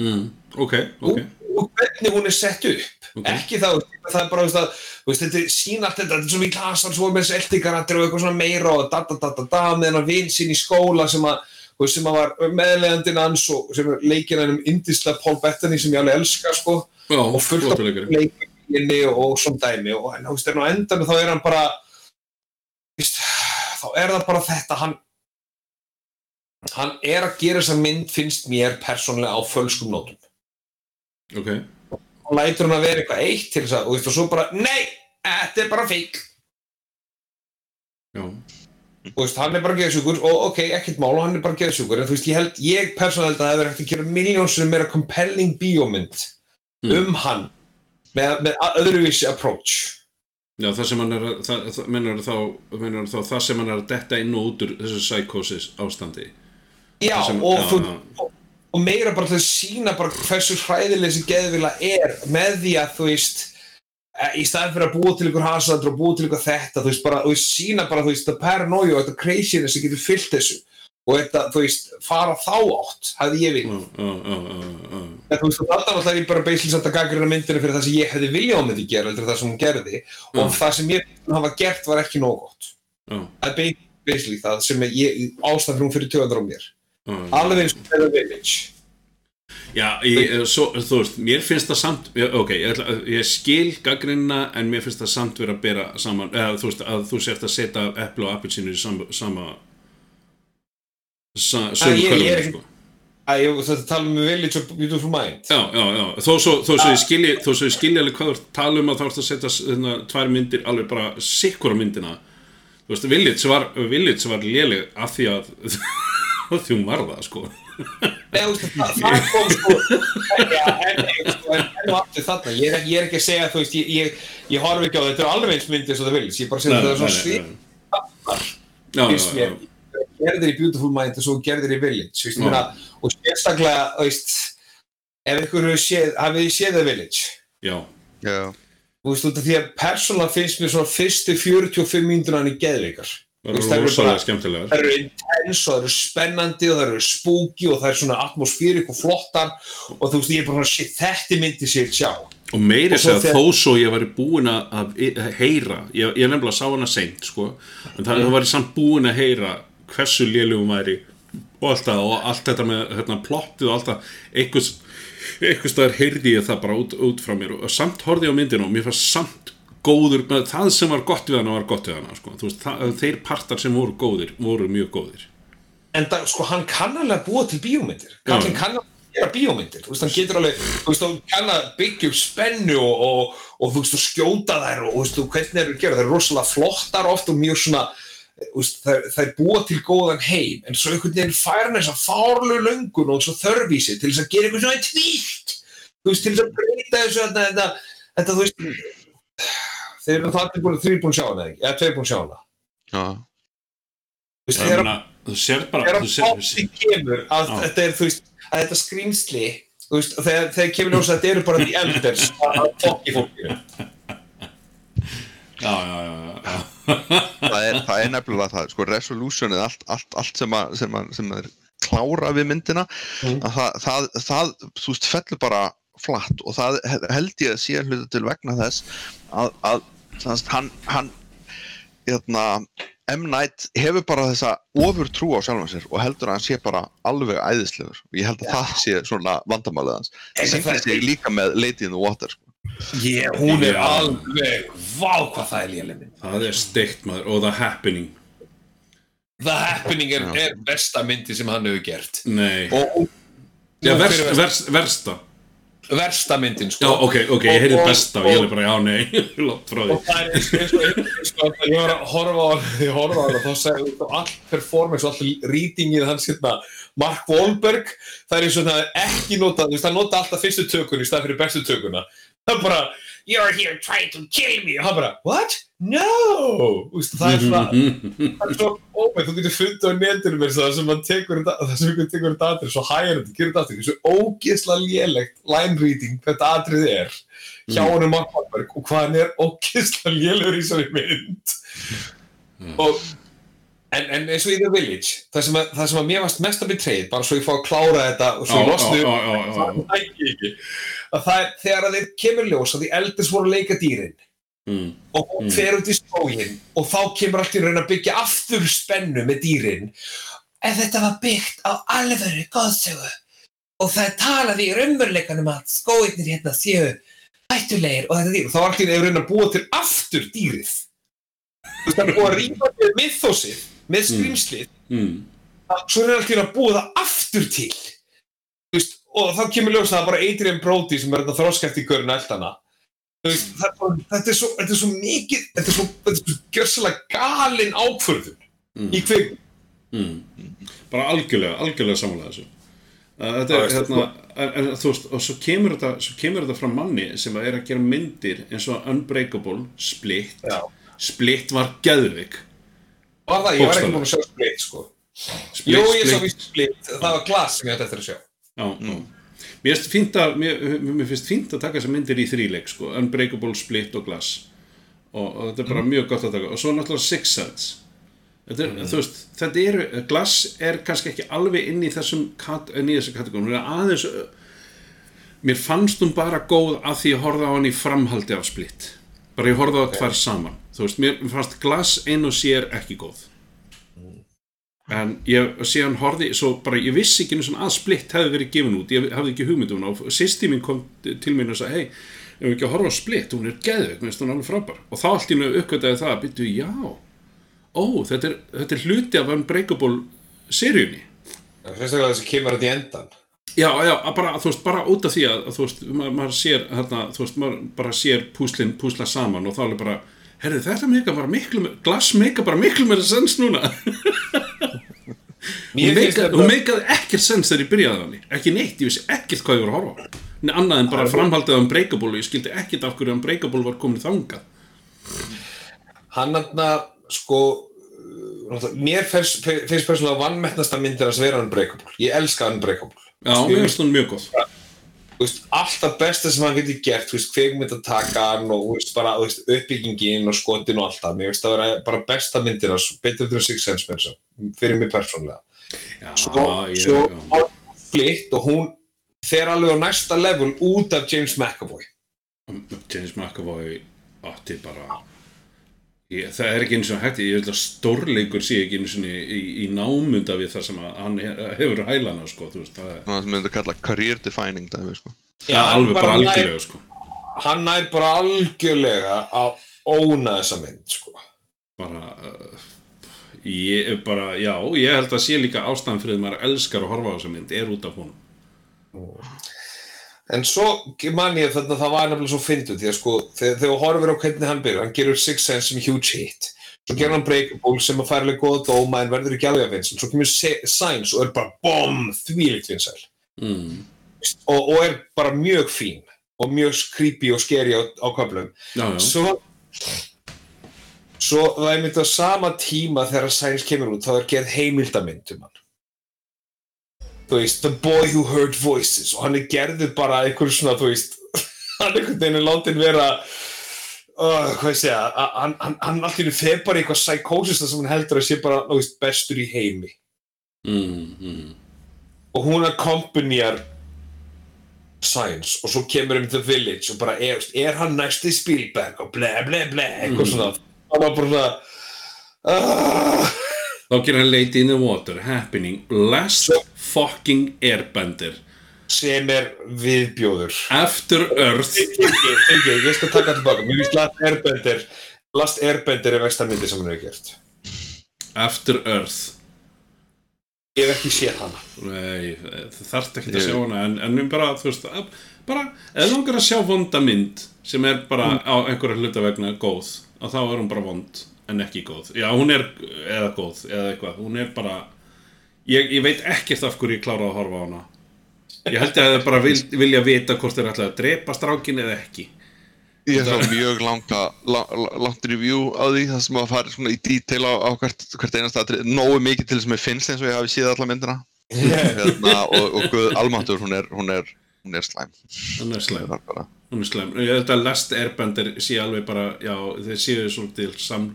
Mm. ok, ok. Og, og hvernig hún er sett upp Ok. ekki það, það er bara þú veist, þetta sína allt þetta, þetta er svo mikið klasan svo með þessi eldingarættir og eitthvað svona meira og da da da da da með hennar vin sín í skóla sem að, þú veist, sem að var meðlegandinn hans og sem er leikinn hennum indislega Paul Bettany sem ég alveg elska sko. Já, og fullt af leikinni og, svona dæmi og þú veist, en á endanum þá er hann bara þú veist, þá er það bara þetta hann hann er að gera þessa mynd finnst mér persónlega á fölskum nótum. Ok, og lætur hann að vera eitthvað eitt til þess að, og, veist, og svo bara, nei, þetta er bara fík já. Og veist, hann er bara geðsjúkur og ok, ekkert mál og hann er bara geðsjúkur. En þú veist, ég held, ég persónulega held að það hefur hægt að gera miljónsum meira compelling bíómynd Mm. um hann með, með öðruvísi approach. Já, það sem hann er að, það, það mennur þá, mennur þá það sem hann er að detta inn og út úr þessu psychosis ástandi. Já, sem- og, já, þú, já. og, og meira bara til að sína bara hversu hræðileg þessi geðvila er með því að þú veist eh, í staðin fyrir að búa til ykkur hasandur og búa til ykkur þetta, þú veist, bara, þú veist, sína bara, þú veist, það paranoia og þetta craziness sem getur fyllt þessu. Og þetta, þú veist, fara þá átt hefði ég Já, já, já, já, já. en þú veist, og þarna náttúrulega er bara beislis að gaggrina myndinu fyrir það sem ég hefði viljað á myndi gera, en það sem hún gerði. Og Já. það sem ég hafa gert var ekki nóg gott. Það er beisli það sem ég, ástæðan fyrir töðandar á mér já. alveg eins og The Village Já, ég, svo, þú veist, mér finnst það samt, ok, ég, ætla, ég skil gaggrinna en mér finnst það samt vera að bera saman, eða þú veist, að þú sért að setja eplu og appelsinu í sama, sama sa, sömu ekki- sko. Þetta tala um Village og Beautiful Mind Já, já, já, þó svo, þó svo ég skilji, þó svo ég skilji alveg hvað þú tala um að þá ert að setja þarna, tvær myndir alveg bara sikkura myndina, þú veist, Village var, Village var léleg af því að, því hún var það, sko. Nei, þú veist, það, það kom sko ja, en, en, en, en aftur þarna. Ég er, ekki- ég er ekki að segja, þú veist, ég, ég, ég horf ekki á þetta er alveg eins myndi eins og það Village ég bara segja þetta er svona já, finnst mér. gerðir í Beautiful Mind og svo gerðir í Village veist, Já. meina, og sérstaklega þú veist, ef ykkur hefur séð, hafið þið séð The Village? Já, Já, þú veist, út af því að persónulega finnst mér svona fyrstu 45 mínútur hann í geðveikar það var eru rosalega skemmtilegar. það eru intense og það eru spennandi og það eru spooky og það er svona atmosfýrik og flottar og þú veist ég er bara svona shit þetta myndi sér sjá Og meiri segja þegar- þó svo ég væri búin að að heyra, ég, ég nefnilega sá hana seint sko, en það, það væri samt búin að heyra hversu lélugum væri og allt, það, og allt þetta með hérna, plottið og allt það einhvers, einhvers staðar heyrði ég það bara út, út frá mér og samt horfði ég á myndinu og mér fannst samt góður, með það sem var gott við hana var gott við hana sko. Þú veist, það, þeir partar sem voru góðir voru mjög góðir. En það, sko hann kann alveg að búa til bíómyndir. Hann kann alveg að gera bíómyndir. Þú veist hann getur alveg, þú veist hann kann að byggja upp spennu og, og, og þú veist og skjóta þær og þú veist hvernig eru að gera þær. Eru rosalega flottar oft og mjög svona þær, þær búa til góðan heim. En svo einhvern veginn fær hann þess að fárlu löngun og svo þörfísi til þess að gera eitthvað svona tvílt þú veist, til þess að breyta þessu þetta, þetta, þetta þú veist þeir eru allir búin þrý búin sjá hana ekki, eða tveir búin sjá hana. Já, þú veist, þegar þú sér bara að þetta er, þú veist, að þetta skrýmsli þegar, kemur ljós að þetta eru bara the elders að að fokki fólkinu. Já, já, já, það er, það er nefnilega það, sko, resolutionið, allt, allt, allt sem, að, sem, að, sem er klára við myndina, Mm. að það, það, það, þú veist, fellur bara flatt og það held ég að sé hluta til vegna þess að, að þannig, hann, hann hérna, M. Night hefur bara þessa ofur trú á sjálfan sér og heldur að hann sé bara alveg æðislegur. Og ég held að það sé svona vandamálið hans. Það það- sig líka með Lady in the Water sko. yeah, hún er alveg vá hvað það er mynd. Það er steikt maður. Og The Happening. The Happening er, er besta myndi sem hann hefur gert. Nei, og já, Nú, verst, fyrir- verst, versta versta myndin sko. Já, ok, ok, ég heyrði Og- besta og ég er bara, já, nei, lótt frá því. Og það er eins og eins og og að ég var að horfa á ég horfa á það þá segir þú all performance og all readingið hans hérna Mark Wahlberg það er eins og það er ekki nota þú veist það nota alltaf fyrstu tökun í stað fyrir bestu tökuna það er bara you're here trying to kill me og hann bara what? no veist, það er svona það er svo ómætt, þú getur fundið á mér það sem hann tekur það sem hann tekur þetta atrið, svo hægir þetta, gerir þetta atrið svo ógeðslega lélegt line reading þetta atrið er hjá Mm. honum Mark Wahlberg og hvað hann er ógeðslega lélegur í þessari mynd Mm. og en, en eins og í The Village það sem að, það sem að mér varst mest að betreyð bara svo ég fá að klára þetta og svo ég losnu það nægir ekki að það er þegar að þeir kemur ljós að því elders voru að leika dýrin Mm. og hún Mm. fer út í skógin og þá kemur allt í raun að byggja aftur spennu með dýrin en þetta var byggt á alvöru góðsögu og það er talað í raunveruleikanum að skóginir hérna séu hættulegir og þetta dýr og þá var allt í raun að búa til aftur dýrið þú veist það er búið að rýma til mythosið með skrýmslið Mm. að- svo er allt í raun að búa það aftur til og þá kemur ljós að það er bara Adrian Brody sem er þetta þróskæft í görun eldana Þú veist, það þetta, er svo, þetta er svo mikið þetta er svo, þetta er svo gjörsalega galin ákvörðun Mm. í kvik Mm. bara algjörlega, algjörlega samanlega þessu. Þetta er hérna en, en, þú veist, og svo kemur þetta svo kemur þetta frá manni sem er að gera myndir eins og Unbreakable, Split. Já. Split var geðvik var það, ég var ekki búin að sjá split sko. Split, Jú, ég sá víst split, það var glas sem ég ætti eftir að sjá já, já. Mér finnst fínt að að taka þessar myndir í þríleik sko, Unbreakable, Split og Glass. Og, og þetta er bara mjög gott að taka. Og svo náttúrulega Six Sense Þetta er, þú veist, þetta eru, Glass er kannski ekki alveg inn í þessum kat, inn í þessu kategórum, hún er aðeins mér fannst hún bara góð að því ég horfði á hann í framhaldi af Split. Bara ég horfði á tvær saman. Þú veist, mér, fannst Glass ein og sér ekki góð en ég síðan horfði svo bara, ég vissi ekki einu svona að Split hefði verið gefin út, ég hafði ekki hugmyndum og sýsti mín kom til mín og sagði hei, ef við ekki að horfa á Split, hún er geðveik mér finnst hún alveg frábær. Og þá allt í nú uppkvætaði það að byrju, já. Ó, þetta er, þetta er hluti af Unbreakable seríunni. Sérstaklega þessi kemur þetta í endan Já, já, að bara, þú veist, bara út af því að, að þú veist, maður, maður sér, hérna, þú veist, maður bara sér púslinn púsla saman og þá er bara, herðu, þetta meika bara miklu, me- glass meika bara miklu meira sens núna. Hún, meikaði ekkert sens þegar ég byrjaði á henni, ekki neitt, ég vissi ekkert hvað ég var að horfa. Nei, annað en bara framhaldið á Unbreakable og ég skildi ekkert af hverju Unbreakable var komin þangað. hann hann sko uh, mér finnst persónulega vannmettnasta myndir að vera Unbreakable ég elska Unbreakable Já, mér finnst hún mjög góð. Alltaf besta sem hann getur gert kveikmynd að taka hann og veist, bara, veist, uppbyggingin og skotin og allt það mér finnst það vera bara besta myndir betur Sense með þessu, fyrir mig persónulega Já, svo, ég, svo já. flitt og hún fer alveg á næsta level út af James McAvoy James McAvoy átti bara ég, það er ekki eins og hægt ég vil að stórleikur sé ekki eins og í, í, í námunda við það sem að hann he- hefur hælana sko, þú veist, það er sem myndi að kalla career defining dæmi sko. ja, hann alveg bara nær- algjörlega sko. hann nær bara algjörlega að óna þessa mynd sko. bara uh, ég er bara, já, ég held að sé líka ástæðan fyrir að maður elskar að horfa á þessa mynd er út af honum. En svo man ég þannig að það var nefnilega svo fyndu því að sko þegar þú horfir á hvernig hann byrjar, hann gerur Six Sense sem huge hit. Svo gerði hann Breakable sem að færa alveg góða dóma en verður ekki alveg að vinsæl svo kemur Signs og er bara BOM þvílíkt vinsæl. Mm. og, og er bara mjög fín og mjög creepy og scary á, á já, svo svo það er myndið á sama tíma þegar Signs kemur út þá er gerð heimildamynd um hann þú veist The Boy Who Heard Voices og hann er gerður bara einhver svona þú veist hann er einhvern veginn látin vera uh, hvað ég segja hann, hann, hann allir fer bara í eitthvað psychosis þar sem hann heldur að sé bara þú veist, bestur í heimi mm, mm. og hún accompanyar Science og svo kemur um The Village og bara er, er hann næsti Spielberg og ble ble ble eitthvað Mm. svona og maður bara svona uh, Þá gerir hann Lady in the Water Happening Last fucking Airbender. sem er viðbjóður. After Earth. Ég skal taka tilbaka. Mér finnst Last Airbender Last Airbender er vestamindi sem hann hefur gert. After Earth. Ég hef ekki séð hana. Nei, það þarf ekki að sjá hana en, en bara, þú veist, bara eða langar að sjá vonda mynd sem er bara á einhverja hluta vegna góð að þá er hún bara vond en ekki góð. Já, hún er, eða góð, eða eitthvað. Hún er bara ég, ég veit ekkert af hverju ég klára að horfa á hana. Ég held að það bara vil, vilja vita hvort þeir ætla að drepa strákin eða ekki. Ég sá mjög langa, la, la, langt review á því það sem að fara svona í detail á, á hvert, hvert einasta atrið, nógu mikið til að mér finnst eins og ég hafi séð alla myndina. Hérna, og, og Guð Almáttur, hún er, hún er, hún er slæm. hún er slæm, hún er held að Last Airbender sé alveg bara já, þeir séu svolítið sam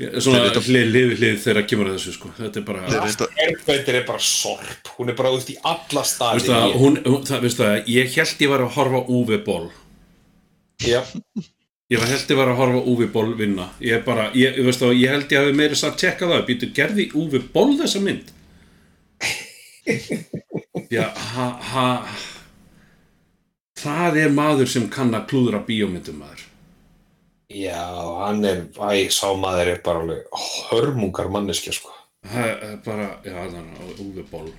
svona hlið, hlið, hlið þegar kemur að þessu sko. Þetta er bara Last Airbender er bara sorp. Hún er bara út í alla staði. Veistu það, hún, hún, það, veistu það, ég held ég var að horfa Boll. Já. Ég var held ég var að horfa Boll vinna. Ég bara, ég, veistu, það, ég held ég hafi meira satt tjekka það. Býtu, gerði Uwe Boll þessa mynd? Já, ha, ha Það er maður sem kann að klúðra bíómyndum maður Já, hann er, æ, sá maður er bara alveg hörmungar manneskja, sko. Það er bara, já, þannig að Uwe Boll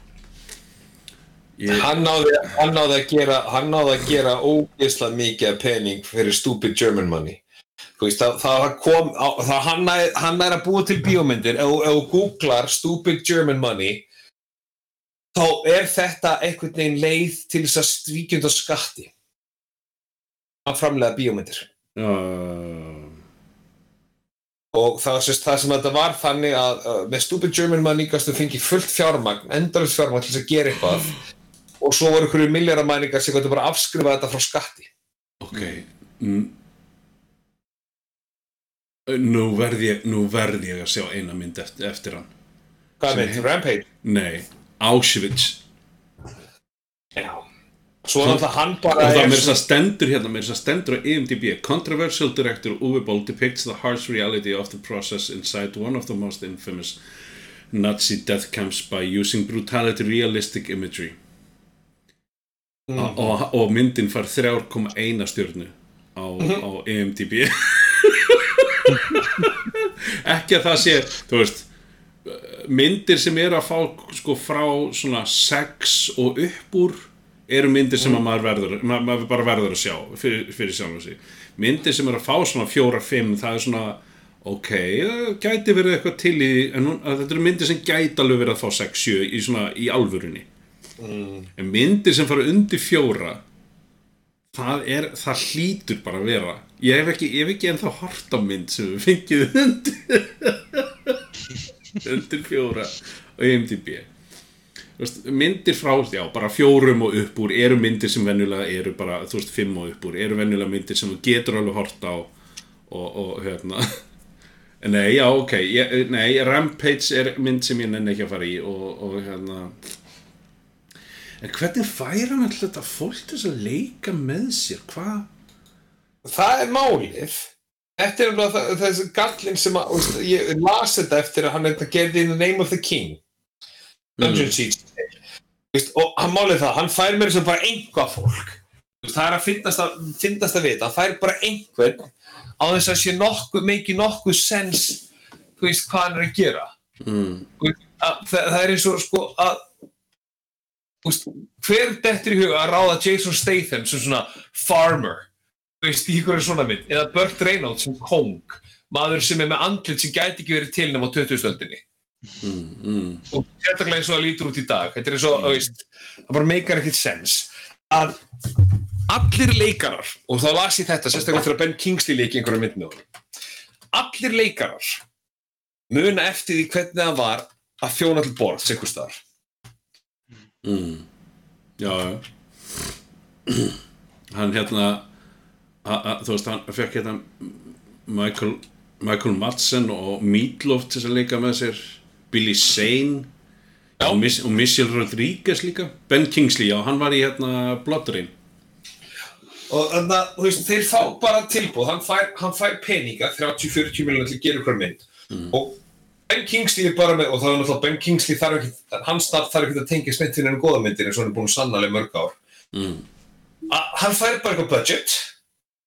Ég, Hann náði, hann náði að gera, hann náði að gera ógeðslega mikið pening fyrir stupid German money. Þú veist, það, það kom, á, það hann, hann er að búa til bíómyndir, ef þú googlar stupid German money, þá er þetta einhvern veginn leið til þess að stvíkjönda skatti. Að framlega bíómyndir. já, og það, sést, það sem þetta var þannig að uh, með Stupid German Money gastu fengið fullt fjármagn, endalist fjármagn til þess að gera eitthvað. Og svo voru einhverju milljaramæningar sem gætu bara að afskrifa þetta frá skatti. Ok. N Nú verð ég, nú verð ég að sjá eina mynd eftir, eftir hann. Hvað mynd? Rampage? Nei, Auschwitz. Já. Svo náttúrulega hann og bara það er með þess að stendur hérna með þess að stendur á IMDb Controversial director Uwe Boll depicts the harsh reality of the process inside one of the most infamous Nazi death camps by using brutality realistic imagery. Mm. mm. og, og myndin far 3,1 stjörnu á, á IMDb ekki að það sé þú veist myndir sem eru að fá sko frá svona 6 og upp úr eru myndir sem að maður verður maður, maður bara verður að sjá fyrir, fyrir sjálf sig. Myndir sem eru að fá svona 4-5 það er svona ok, það gæti verið eitthvað til í en hún, þetta eru myndir sem gæti alveg verið að fá 6-7 í svona í alvörunni. En myndir sem fara undir fjóra það er, það hlýtur bara að vera. Ég hef ekki, ég hef ekki ennþá hort á mynd sem við fengið undir undir fjóra á IMDb veist, myndir frá, já, bara fjórum og upp úr eru myndir sem venjulega eru bara, þú veist, fimm og upp úr, eru venjulega myndir sem þú getur alveg hort á og, og hérna. Nei, já, ok, ég, nei, Rampage er mynd sem ég nenni ekki að fara í og, og hérna. En hvernig færa hann alltaf fólk þess að leika með sér, hvað? Það er málið Þetta er bara það- þessi gallin sem að, veist, ég las þetta eftir að hann þetta gerði in the name of the king. Dungeon Mm. Siege. Og hann málið það, hann fær mér sem bara einhvað fólk. Veist, það er að finnast að, finnast að vita, hann fær bara einhvern á þess að sé nokkuð, mikið nokkuð sens veist hvað hann er að gera. Mm. Að, það, það er eins og sko að hver dettur í huga að ráða Jason Statham sem svona farmer veist, í ykkur svona mynd? Eða Burt Reynolds sem kong maður sem er með andlit sem gæti ekki verið til nema á 20. stöndinni mm, mm, og sérstaklega eins og það lítur út í dag. Þetta er eins og, veist, það bara meikar ekkert sens. Að allir leikarar, og þá las ég þetta sérstaklega þegar Ben Kingsley leiki einhverju mynd með honum. Allir leikarar muna eftir því hvernig það var að þjóna til borð, sekkur staðar. Mm. Já, já. Hann hérna a, a, þú veist, hann fekk hérna Michael, Michael Madsen og Meatloaf til að leika með sér Billy Zane og, Miss, og Michelle Rodriguez líka Ben Kingsley, já, hann var í hérna Blood Rain og þannig að, þú veist, þeir fá bara tilbúð hann fær, hann fær peninga 30-40 miljonar til að gera ykkur mynd. Og Ben Kingsley er bara með og það er náttúrulega Ben Kingsley þarf ekki hans nafn þarf ekki að tengja smitt fyrir enn góða myndir eins og hann er búin sannlega mörg ár. Mm. að hann fær bara eitthvað budget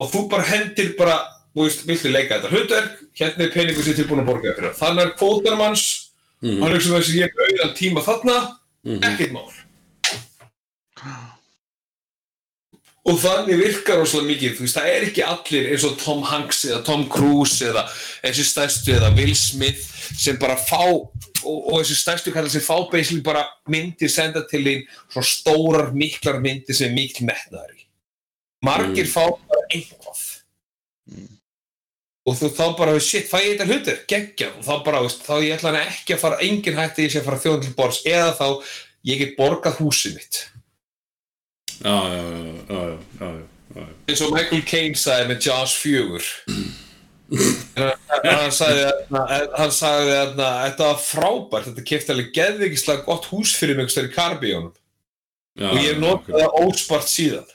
og þú bara hendir bara þú veist, viltu leika þetta hlutverk hérna er peningur sem tilbúin að borga þér fyrir. Þannig er kvótarum hans Mhm. hann er sem þessi ég er auðan tíma þarna ekkert mál. Og þannig virkar rosalega mikið, þú veist, það er ekki allir eins og Tom Hanks eða Tom Cruise eða þessi stærstu eða Will Smith sem bara fá og, og þessi stærstu kallar sem fá basically bara myndir senda til þín svona stórar miklar myndir sem er mikil metnaðar í margir fá bara einhvað og þú þá bara, shit, fæ ég þetta hlutur, geggja og þá bara, veist, þá ég ætla hann ekki að fara engin hætti ég sé að fara þjóðan til borðs eða þá ég get borgað húsið mitt. Já, já, já, já, já, eins og Michael Caine sagði með Jaws 4 hann sagði hann sagði að þetta var frábært þetta kefti alveg geðvikislega gott hús fyrir mig í Karabíónum já og ég hef notað það óspart síðan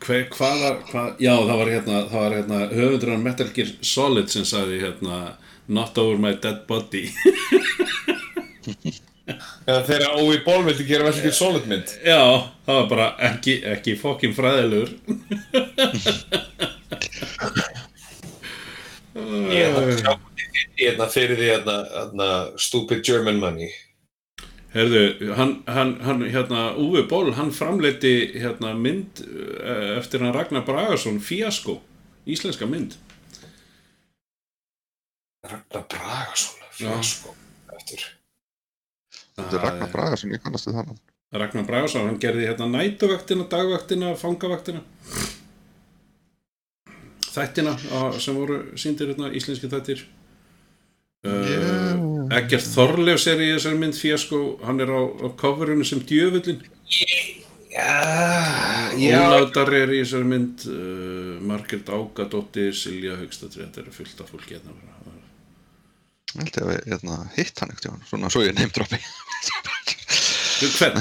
Hver, hvað var, hvað, já það var hérna, það var hérna höfundurinn Metal Gear Solid sem sagði hérna Not over my dead body eða þegar Ói Ból vildi gera vel ekki solid mynd Já, það var bara ekki, ekki fokkin fræðilegur ég er það hérna fyrir því hérna, hérna stupid German money Herðu, hann, hann, hann hérna, Uwe Boll, hann framleiti hérna mynd eh, eftir hann Ragnar Bragason, Fiasko íslenska mynd. Ragnar Bragason fjasko eftir. Þetta er Ragnar Bragason, ég kannast við þannig. Ragnar Bragason, hann gerði hérna nætuvaktina, dagvaktina, fangavaktina. Þættina sem voru síndir hérna íslenski þættir uh, Eggert Þorleifs er í þessari mynd Fiasko, hann er á, á coverinu sem djöfullin já, já Ólafdar er í þessari mynd uh, Margret Ágadóttir Silja Haugstadri, þetta eru fullt af fólki hérna Ég held að við hérna, hitt hann ekkert svona svo ég neymdroppi. Hvern?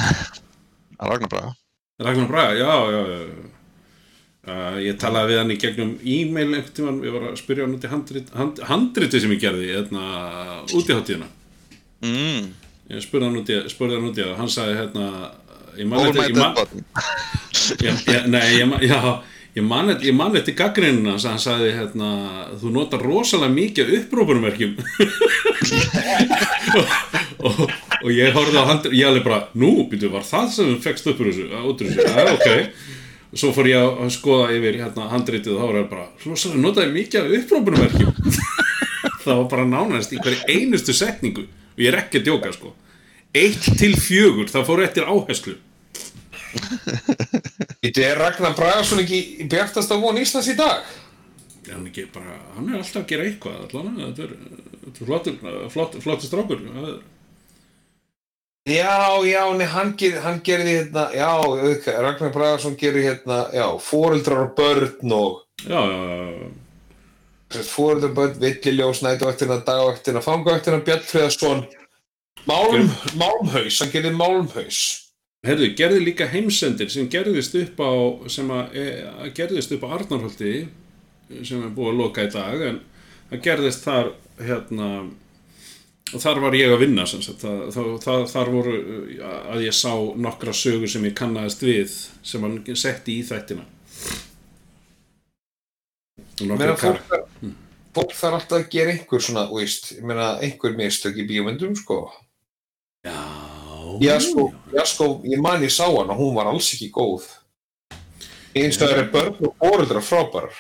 Ragnar Braga. Ragnar Braga, já, já, já. Uh, ég talaði við hann í gegnum e-mail einhvern tímann, ég var að spyrja hann út í handrit, hand, handriti sem ég gerði hérna, út í hátíðina. Mm. ég spurði hann út í, í það hann sagði hérna ég man eftir- ég man- man eftir gaggrinuna hann sagði hérna, þú notar rosalega mikið upprópunumverkjum og, og, og ég horfði á handriti ég alveg bara, nú, býtu, var það sem þú fegst upp úr þessu, út úr þessu, já, ok svo fór ég að skoða yfir hérna, handritið og þá var það bara, rosalega notaði mikið af upprópunumverkjum það var bara nánast í hverju einustu setningu og ég er ekki að djóka sko. Eitt til fjögur, það fór eftir áherslu. Þetta er Ragnar Bragason ekki í bjartasta von Íslands í dag? hann, ekki bara, hann er alltaf að gera eitthvað allan, þetta er, er flottur, flott, flottur strákur það er- Já, já, nei, hann, ger, hann gerði hérna, já, Ragnar Bragason gerði hérna, já, foreldrar og börn og já, já, já, foreldrar og börn, villiljós, nætuvaktina, dagvaktina, fangavaktina, Bjartfriðarsson, Málm, Málmhaus, hann gerði Málmhaus. Herðu, gerði líka heimsendir sem gerðist upp á sem að, e, gerðist upp á Arnarholti sem er búið að loka í dag en það gerðist þar hérna og þar var ég að vinna það, það, þar voru uh, að ég sá nokkra sögur sem ég kannaðist við sem hann setti í þættina og meina, kar fólk, þarf- fólk þarf alltaf að gera einhver svona, veist, ég meina, einhver mistök í bíómyndum, sko. Já, Já, sko, já, sko, ég man ég sá hana, hún var alls ekki góð. Eins og það eru börn og foreldrar frábærar.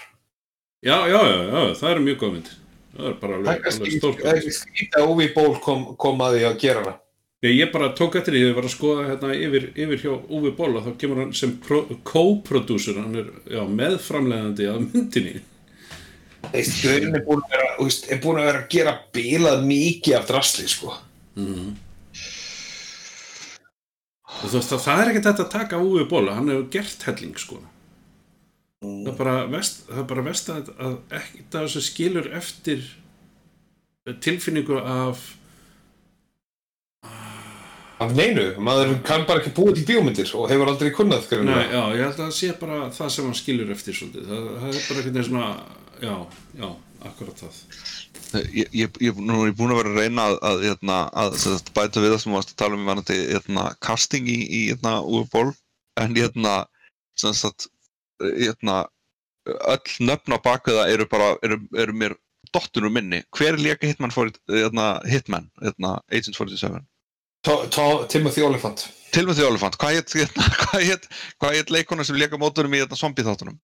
Já, já, já, já, það eru mjög góð myndir Það er bara Það alveg, stórt það er skrítið að Uwe Boll kom, kom að því að gera hana. Nei, ég bara tók eftir því, ég var að skoða hérna yfir, yfir hjá Uwe Boll og þá kemur hann sem pro- co-producer, hann er já, meðframlegandi af myndinni. Gaurin er búin að vera, er að vera að gera bilað mikið af drasli, sko. Og þú veist, það, það er ekkert þetta að taka Uwe Boll, hann hefur gert helling, sko. Það er bara vest, það er bara vest að, að ekkert af þessu skilur eftir tilfinningu af, Af neinu, maður kann bara ekki búið til bíómyndir og hefur aldrei kunnað nei, já, ég held að það sé bara það sem hann skilur eftir svolítið. Það, það er bara veginn svona, já, já, akkurat það. Ég, ég, ég, nú er ég búin að vera að reyna að, að, hérna, að sagt, bæta við það sem þú varst að tala um í vanandi hérna, casting í, í hérna, úrból en hérna, sem sagt, hérna, öll nöfn á bakveða eru bara, eru, eru mér dottunum minni. Hver er léka Hitman, for, hérna, Hitman hérna, Agent 47? Tó- Tó- Timothy Olyphant. Því Olifant, hvað hétt hérna, leikona sem léka móturum í hérna, zombie þáttunum?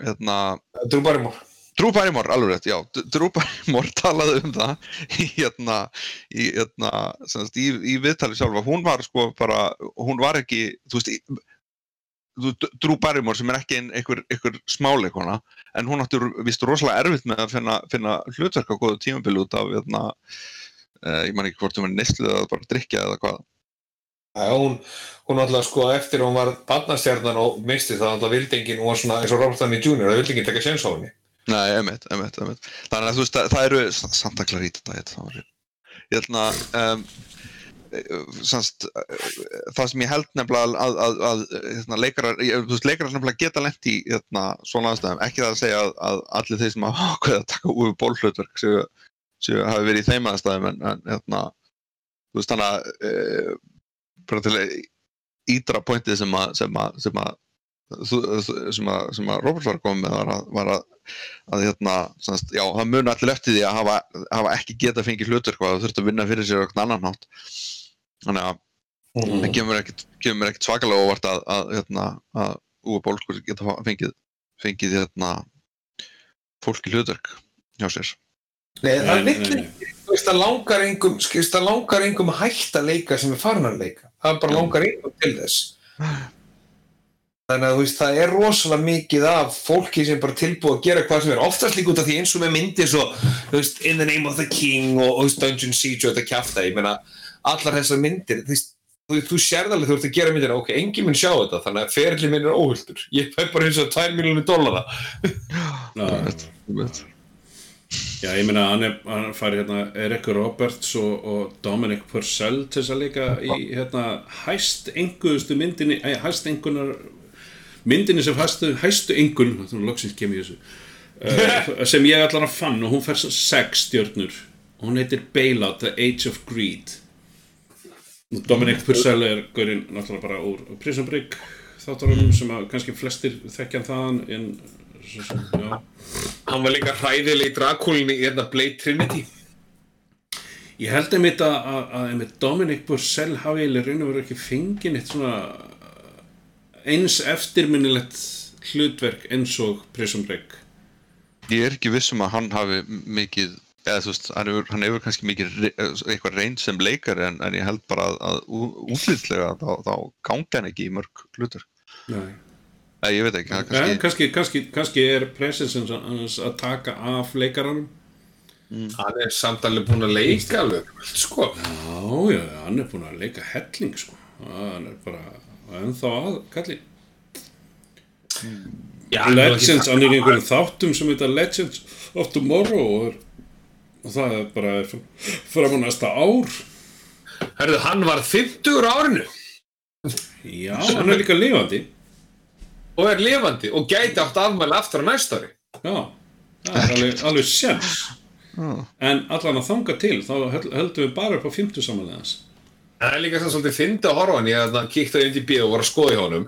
Hérna, Drew Barrymore. Drew Barrymore, alveg rétt, já. Drew Barrymore talaði um það í, hérna, í, hérna, í, í viðtali sjálfa. Hún var sko bara, hún var ekki, þú veist, Drew Barrymore sem er ekki ein, einhver, einhver smáleikona, en hún átti vist rosalega erfitt með að finna, finna hlutverk á góðu tímabili út af, hérna, uh, ég man ekki hvort hún var neyslu eða bara drikja eða hvað. Já, hún, hún alltaf sko eftir að hún var barnastjarnan og misti það alltaf vildi enginn, hún var svona eins og Robert Downey Jr. það vildi enginn taka séns á henni. Nei, emitt, emitt, emitt. Þannig að þú veist, það, það eru Sa- Santa Clarita þetta heit, það var ég held að um, sanst, það sem ég held nefnilega að, að, að hérna, leikarar, leikarar nefnilega geta lent í hérna, svona aðstæðum, ekki það að segja að, að allir þeir sem hafa ákveðið að taka úr bólhlutverk séu hafi verið í þeim aðstæðum en, en hérna, þú veist, þannig að e, bara til að ídra pointið sem að sem að, sem að sem að, sem að Robert var að með var að, var að að hérna, semst, já, það muni allir eftir því að hafa, hafa ekki geta fengið hlutur hvað það þurfti að vinna fyrir sér okkur annan hátt þannig að það kemur ekkit svakalega óvart að, að, hérna, að Úa Bólkur geta fengið, fengið hérna, fólk í hlutverk hjá sér Nei, það þú veist, það langar engum, skilst, það langar engum að hætta að leika sem er farin að leika. Það bara langar engum til þess. Þannig að þú veist, það er rosalega mikið af fólki sem er bara tilbúið að gera hvað sem er. Oftast líka út af því eins og með myndir svo, þú veist, In the Name of the King og, og Dungeon Siege og þetta kjafta, ég meina, allar þessar myndir, þú þú, þú sérð alveg þú ert að gera myndir, ok, enginn mun sjá þetta, þannig að ferli minn er óhulltur. Ég fæ bara eins og 2 miljónir dollara. Já, Já, ég meina, hann, er, hann fær hérna Erik Roberts og, og Dominic Purcell til þess að leika í hérna hæst enguðustu myndinni, æ, hæst engunar myndinni sem hæstu, hæstu engun, loksins kem ég þessu uh, sem ég allan að fann og hún fær sex stjörnur og hún heitir Bailout, The Age of Greed Dominic Purcell er gaurinn náttúrulega bara úr Prison Break þáttarunum sem að kannski flestir þekkjan þaðan en sem, Hann var líka hræðileg í Dracúlinni í hérna Blade Trinity. Ég held einmitt að, að, að einmitt Dominic Purcell hafi eiginlega raun og veru ekki fengið eitt svona eins eftirminnilegt hlutverk eins og Prison Break. ég er ekki viss um að hann hafi mikið eða þú veist, hann hefur, hann hefur kannski mikið re- eitthvað reynd sem leikari en, en ég held bara að, að ú- útlitlega þá, þá gangi hann ekki í mörg hlutur Nei. eða ég veit ekki, er Kannski, kannski kannski, kannski, kannski er presence hans að taka af leikaranum. Hann er samt alveg búinn að leika alveg, sko. Já, já, hann er búinn að leika helling, sko. Hann er bara ennþá að, kalli. Já, hann er Legends, hann er í einhverjum þáttum sem heita Legends of Tomorrow og, er, og það er bara fram á næsta ár. Herðu, hann var 50 á árinu Já, hann er líka lifandi. og er lifandi og gæti átt afmæli aftur á næsta ári. Já, það er alveg, alveg sjans. En allan að þanga til, þá höldum við bara upp á 50 samanlegans. Það er líka svona svolítið fyndi að horfa hann, ég hafði kíkt á MDB og var að skoða í honum.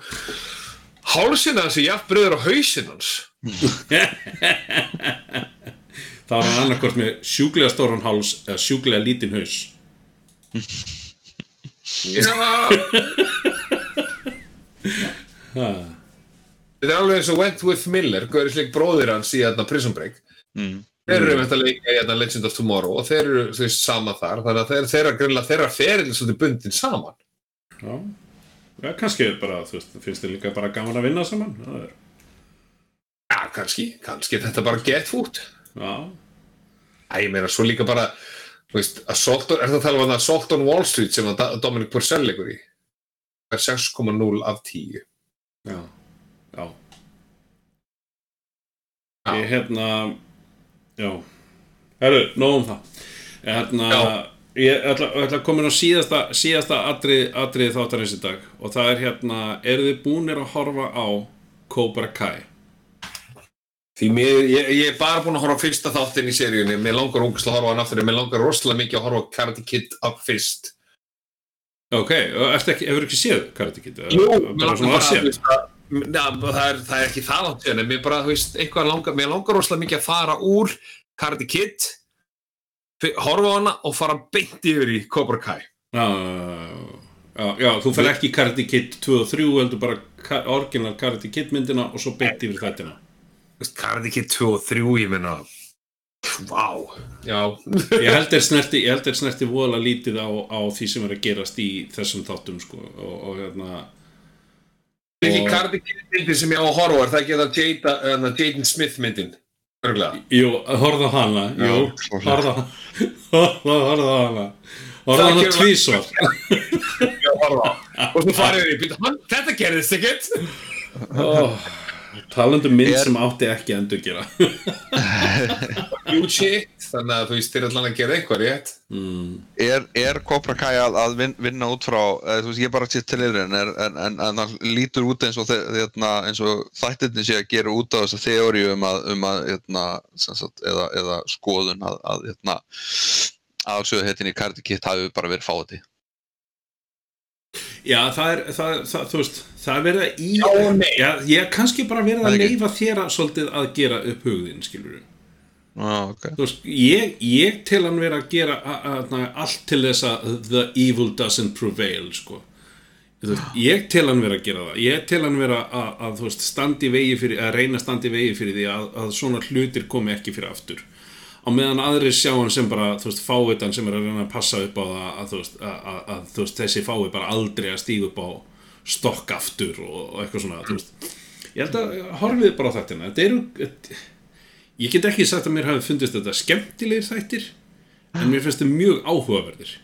Hálsinn hans er jafn bröður á hausinn hans. þá er hann annarkvort með sjúklega stóran háls eða sjúklega lítinn haus. Þetta er alveg eins og Wentworth Miller, Gaurisleik bróðir hans í þarna Prison Break. mm. Þeir eru með þetta leika í þarna Legend of Tomorrow og þeir eru veist sama þar, þannig að þeir, þeirra grunlega þeirra feril svolítið bundin saman. Já, ja, kannski bara, þú veist, finnst þið líka bara gaman að vinna saman það er, Já, kannski, kannski þetta bara get food. já, Æ, ég meina, svo líka bara, þú veist, Assault er það að tala um að Assault on Wall Street sem að Dominic Purcell leikur í? Er 6,0 af 10. já, já Já. ég hérna já, herru, nóg um það ég hérna Já. ég ætla, ætla að koma inn á síðasta síðasta atrið, atrið þáttarins í dag og það er hérna, eru þið búnir að horfa á Cobra Kai Því mér, ég, ég er bara búinn að horfa fyrsta þáttinn í seríunni, mér langar ógæslega að horfa hann aftur, mér langar rosalega mikið að horfa Karate Kid af fyrst. ok, ertu ekki, hefur ekki séð Karate Kid? Jú, mér langar bara að veist, að- Na, það, er, það er ekki það langt síðan, en mér bara, þú veist, eitthvað langar, mér langar rosalega mikið að fara úr Karate Kid, horfa á hana og fara beint yfir í Cobra Kai. Já, já, já, þú fer ekki Karate Kid 2 og 3 heldur bara orginal Karate Kid myndina og svo beint yfir þættina Karate Kid 2 og 3, ég meina, vá, já. Ég held er snerti, ég held er snerti voðalega lítið á, á því sem er að gerast í þessum þáttum sko og, og hérna Það er ekki Karate Kid myndin sem ég á að horfa á, er það ekki það Jada, uh, Jaden Smith myndin, örgulega. Jú, horfðu á hana, jú, Já, á hana Það hana tvísvar Ég á að horfa. Og svo farið við í, "Bíddu, hann- þetta gerðist ekkert. Oh, Talandi um mynd Er- sem átti ekki að endur gera Jú shit, þannig að þú veist, þeir allan að gera eitthvað rétt. mm. er, er Cobra Kai að, að vin, vinna út frá þú veist, ég bara sér til yfir en, en, en, en það lítur út eins og, eins og þættirni sé að gera út á þessa þeóriu um að, um að hérna, sem sagt, eða, eða skoðun að, að hérna, aðsöðu heitin í Karate Kid hafi bara verið fáti Já, það er, það, það, þú veist, það er verið að í Já og nei. Já, ég er kannski bara verið að leifa þér að svolítið að gera upp hugðin, skilur við ah, okay. Þú veist, ég, ég til hann vera að gera a, a, a, allt til þess að the evil doesn't prevail, sko Þú veist, ég til hann vera að gera það ég til hann vera að, að þú veist, standi vegi fyrir, að reyna standi vegi fyrir því að, að svona hlutir komi ekki fyrir aftur á meðan aðrir sjá hann sem bara þú veist, fáitan sem er að reyna að passa upp á það að, þú veist, að, að, þú veist, þessi fái bara aldrei að stíga upp á stokk aftur og, og eitthvað svona þú veist. ég held að horfið bara á þetta þetta eru ég get ekki sagt að mér hafi fundist þetta skemmtilegir þættir en mér finnst þetta mjög áhugaverðir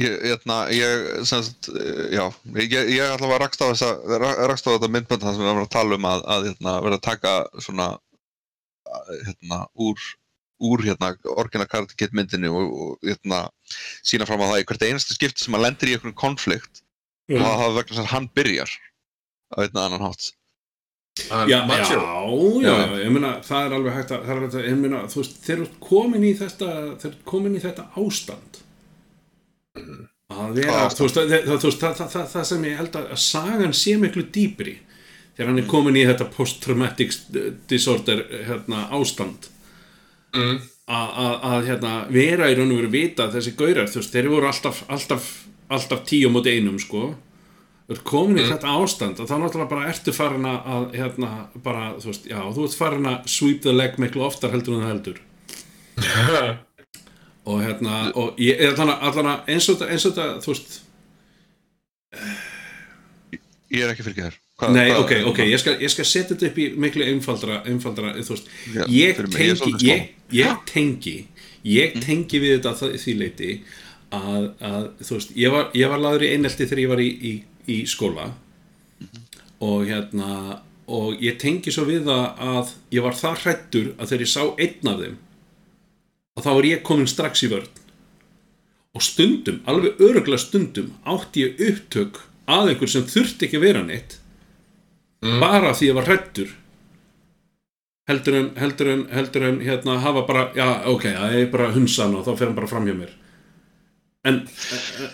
Ég, hérna, ég, sem sagt, eh, já, ég, ég ætla að rakst á þessa, ra- rakst á þetta myndband þar sem við erum að tala um að, að hérna, vera að taka svona, að, hérna, úr, úr, hérna, orginal Karate Kid myndinni og, og hérna, sína fram á það í hvert einasta skipti sem að lendir í einhvern konflikt og það hafa vegna að hann byrjar á einn eða annan hátt. Já, já, já, Já. ég meina það er alveg hægt að, það er alveg hægt að ég meina, þú veist, þeir eru komin í þetta þeir eru komin í þetta ástand. Að vera, þú veist, það, þú veist það, það, það, það sem ég held að, að sagan sé miklu dýpri þegar hann er komin í þetta post-traumatic disorder hérna, ástand Mm. að, að, að hérna, vera í raun og veru vita að þessi gaurar, þú veist, þeir voru alltaf alltaf, alltaf tíu móti einum sko ert komin í þetta ástand og þá náttúrulega bara ertu farin að að, hérna, bara, þú veist, já, þú ert farin að sweep the leg miklu oftar heldur en það heldur og hérna, og ég er allan að, að eins og þetta, þú veist Ég er ekki fyrir þér. Hvað- Nei, hvað- ok, ok, ég skal, ég skal setja þetta upp í miklu einfaldra, einfaldra þú veist, Já, ég er tengi ég, ég tengi ég tengi við þetta það, því leiti að, að þú veist, ég var, ég var laður í einelti þegar ég var í, í, í skóla og hérna og ég tengi svo við það að ég var það hrættur að þegar ég sá einn af þeim og þá var ég komin strax í vörn. Og stundum, alveg öruglega stundum átti ég upptök að einhver sem þurfti ekki að vera neitt bara því ég var hrættur heldur en heldur en, heldur en hérna hafa bara, já ok, það er bara hunsan og þá fer hann bara fram hjá mér. En,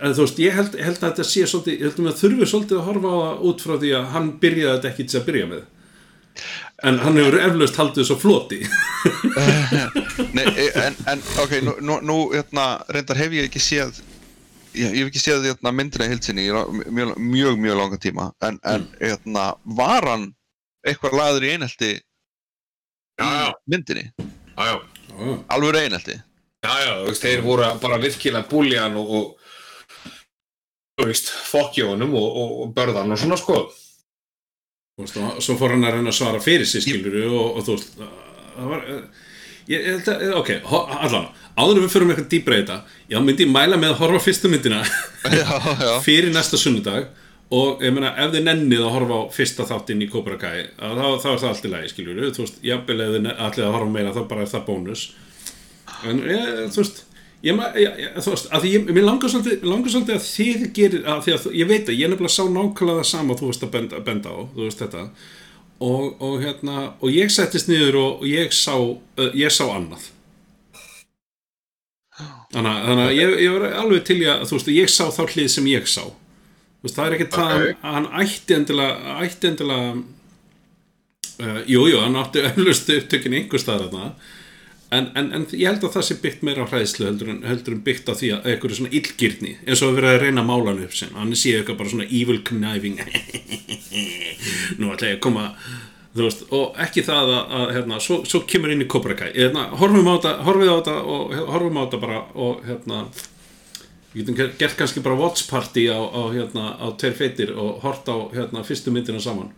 en, þú veist, ég held, held að þetta sé svolítið, ég held að þurfi svolítið að horfa á það út frá því að hann byrjaði þetta ekki til að byrja með. En hann hefur eflaust haldið svo floti. Nei, en, en ok, nú, nú, nú hérna, reyndar hef ég ekki séð ég, ég hef ekki séð hérna, myndina í hildsinni í mjög, mjög, mjög langa tíma. En, en hérna, var hann eitthvað laður í einhelti já, myndinni, já, já. Alveg einhelti Já, já, þú veist, þeir voru bara virkilega búljan og, og þú veist, fokkjónum og, og, og börðan og svona sko. Þú veist, og svo fór hann að reyna að svara fyrir sig skilur og, og þú veist það var ég, held að, ok, allan áður við förum eitthvað dýbra í þetta já, myndi ég mæla með að horfa fyrstu myndina. Já, já, fyrir næsta sunnudag og ég meina, ef þið nennið að horfa á fyrsta þáttinn í Cobra Kai þá, þá er það allt í lagi, skiljur þú veist, þið ne- ætlið að horfa meira þá bara er það bónus. En ég, þú veist ég, ég, þú veist, að því ég, mér langar svolítið, langar svolítið að þið gerir að því að ég veit að ég nefnilega sá nákvæmlega það sama þú veist að benda, benda á, þú veist þetta og, og hérna, og ég settist niður og, og ég sá uh, ég sá annað. Þannig, þannig að ég, ég var alveg til að, þú veist, ég sá þá hlið sem ég sá. Veist, það er ekki það Ok. að hann ætti endilega ætti endilega uh, jú, jú, hann átti öllust upptökin einhver staðar þarna en, en, en ég held að það sé byggt meira á hræðslu heldur en, heldur en byggt á því að eitthvað svona illgirni eins og að vera að reyna að mála hann upp sem hann sé eitthvað bara svona evil conniving. Nú ætla ég að koma veist, og ekki það að, að hérna, svo, svo kemur inn í Cobra Kai. Hérna, horfum á þetta, horfum á þetta og horfum á þetta bara og hérna við getum ger- gert kannski bara watch party á, á, hérna, á tveir feitir og hort á hérna, fyrstu myndina saman.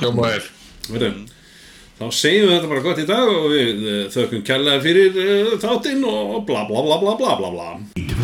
Hljómaður. Veitum, þá segjum við þetta bara gott í dag og við eh, þökkum kærlega fyrir uh, þáttinn og bla bla bla bla bla bla. Bla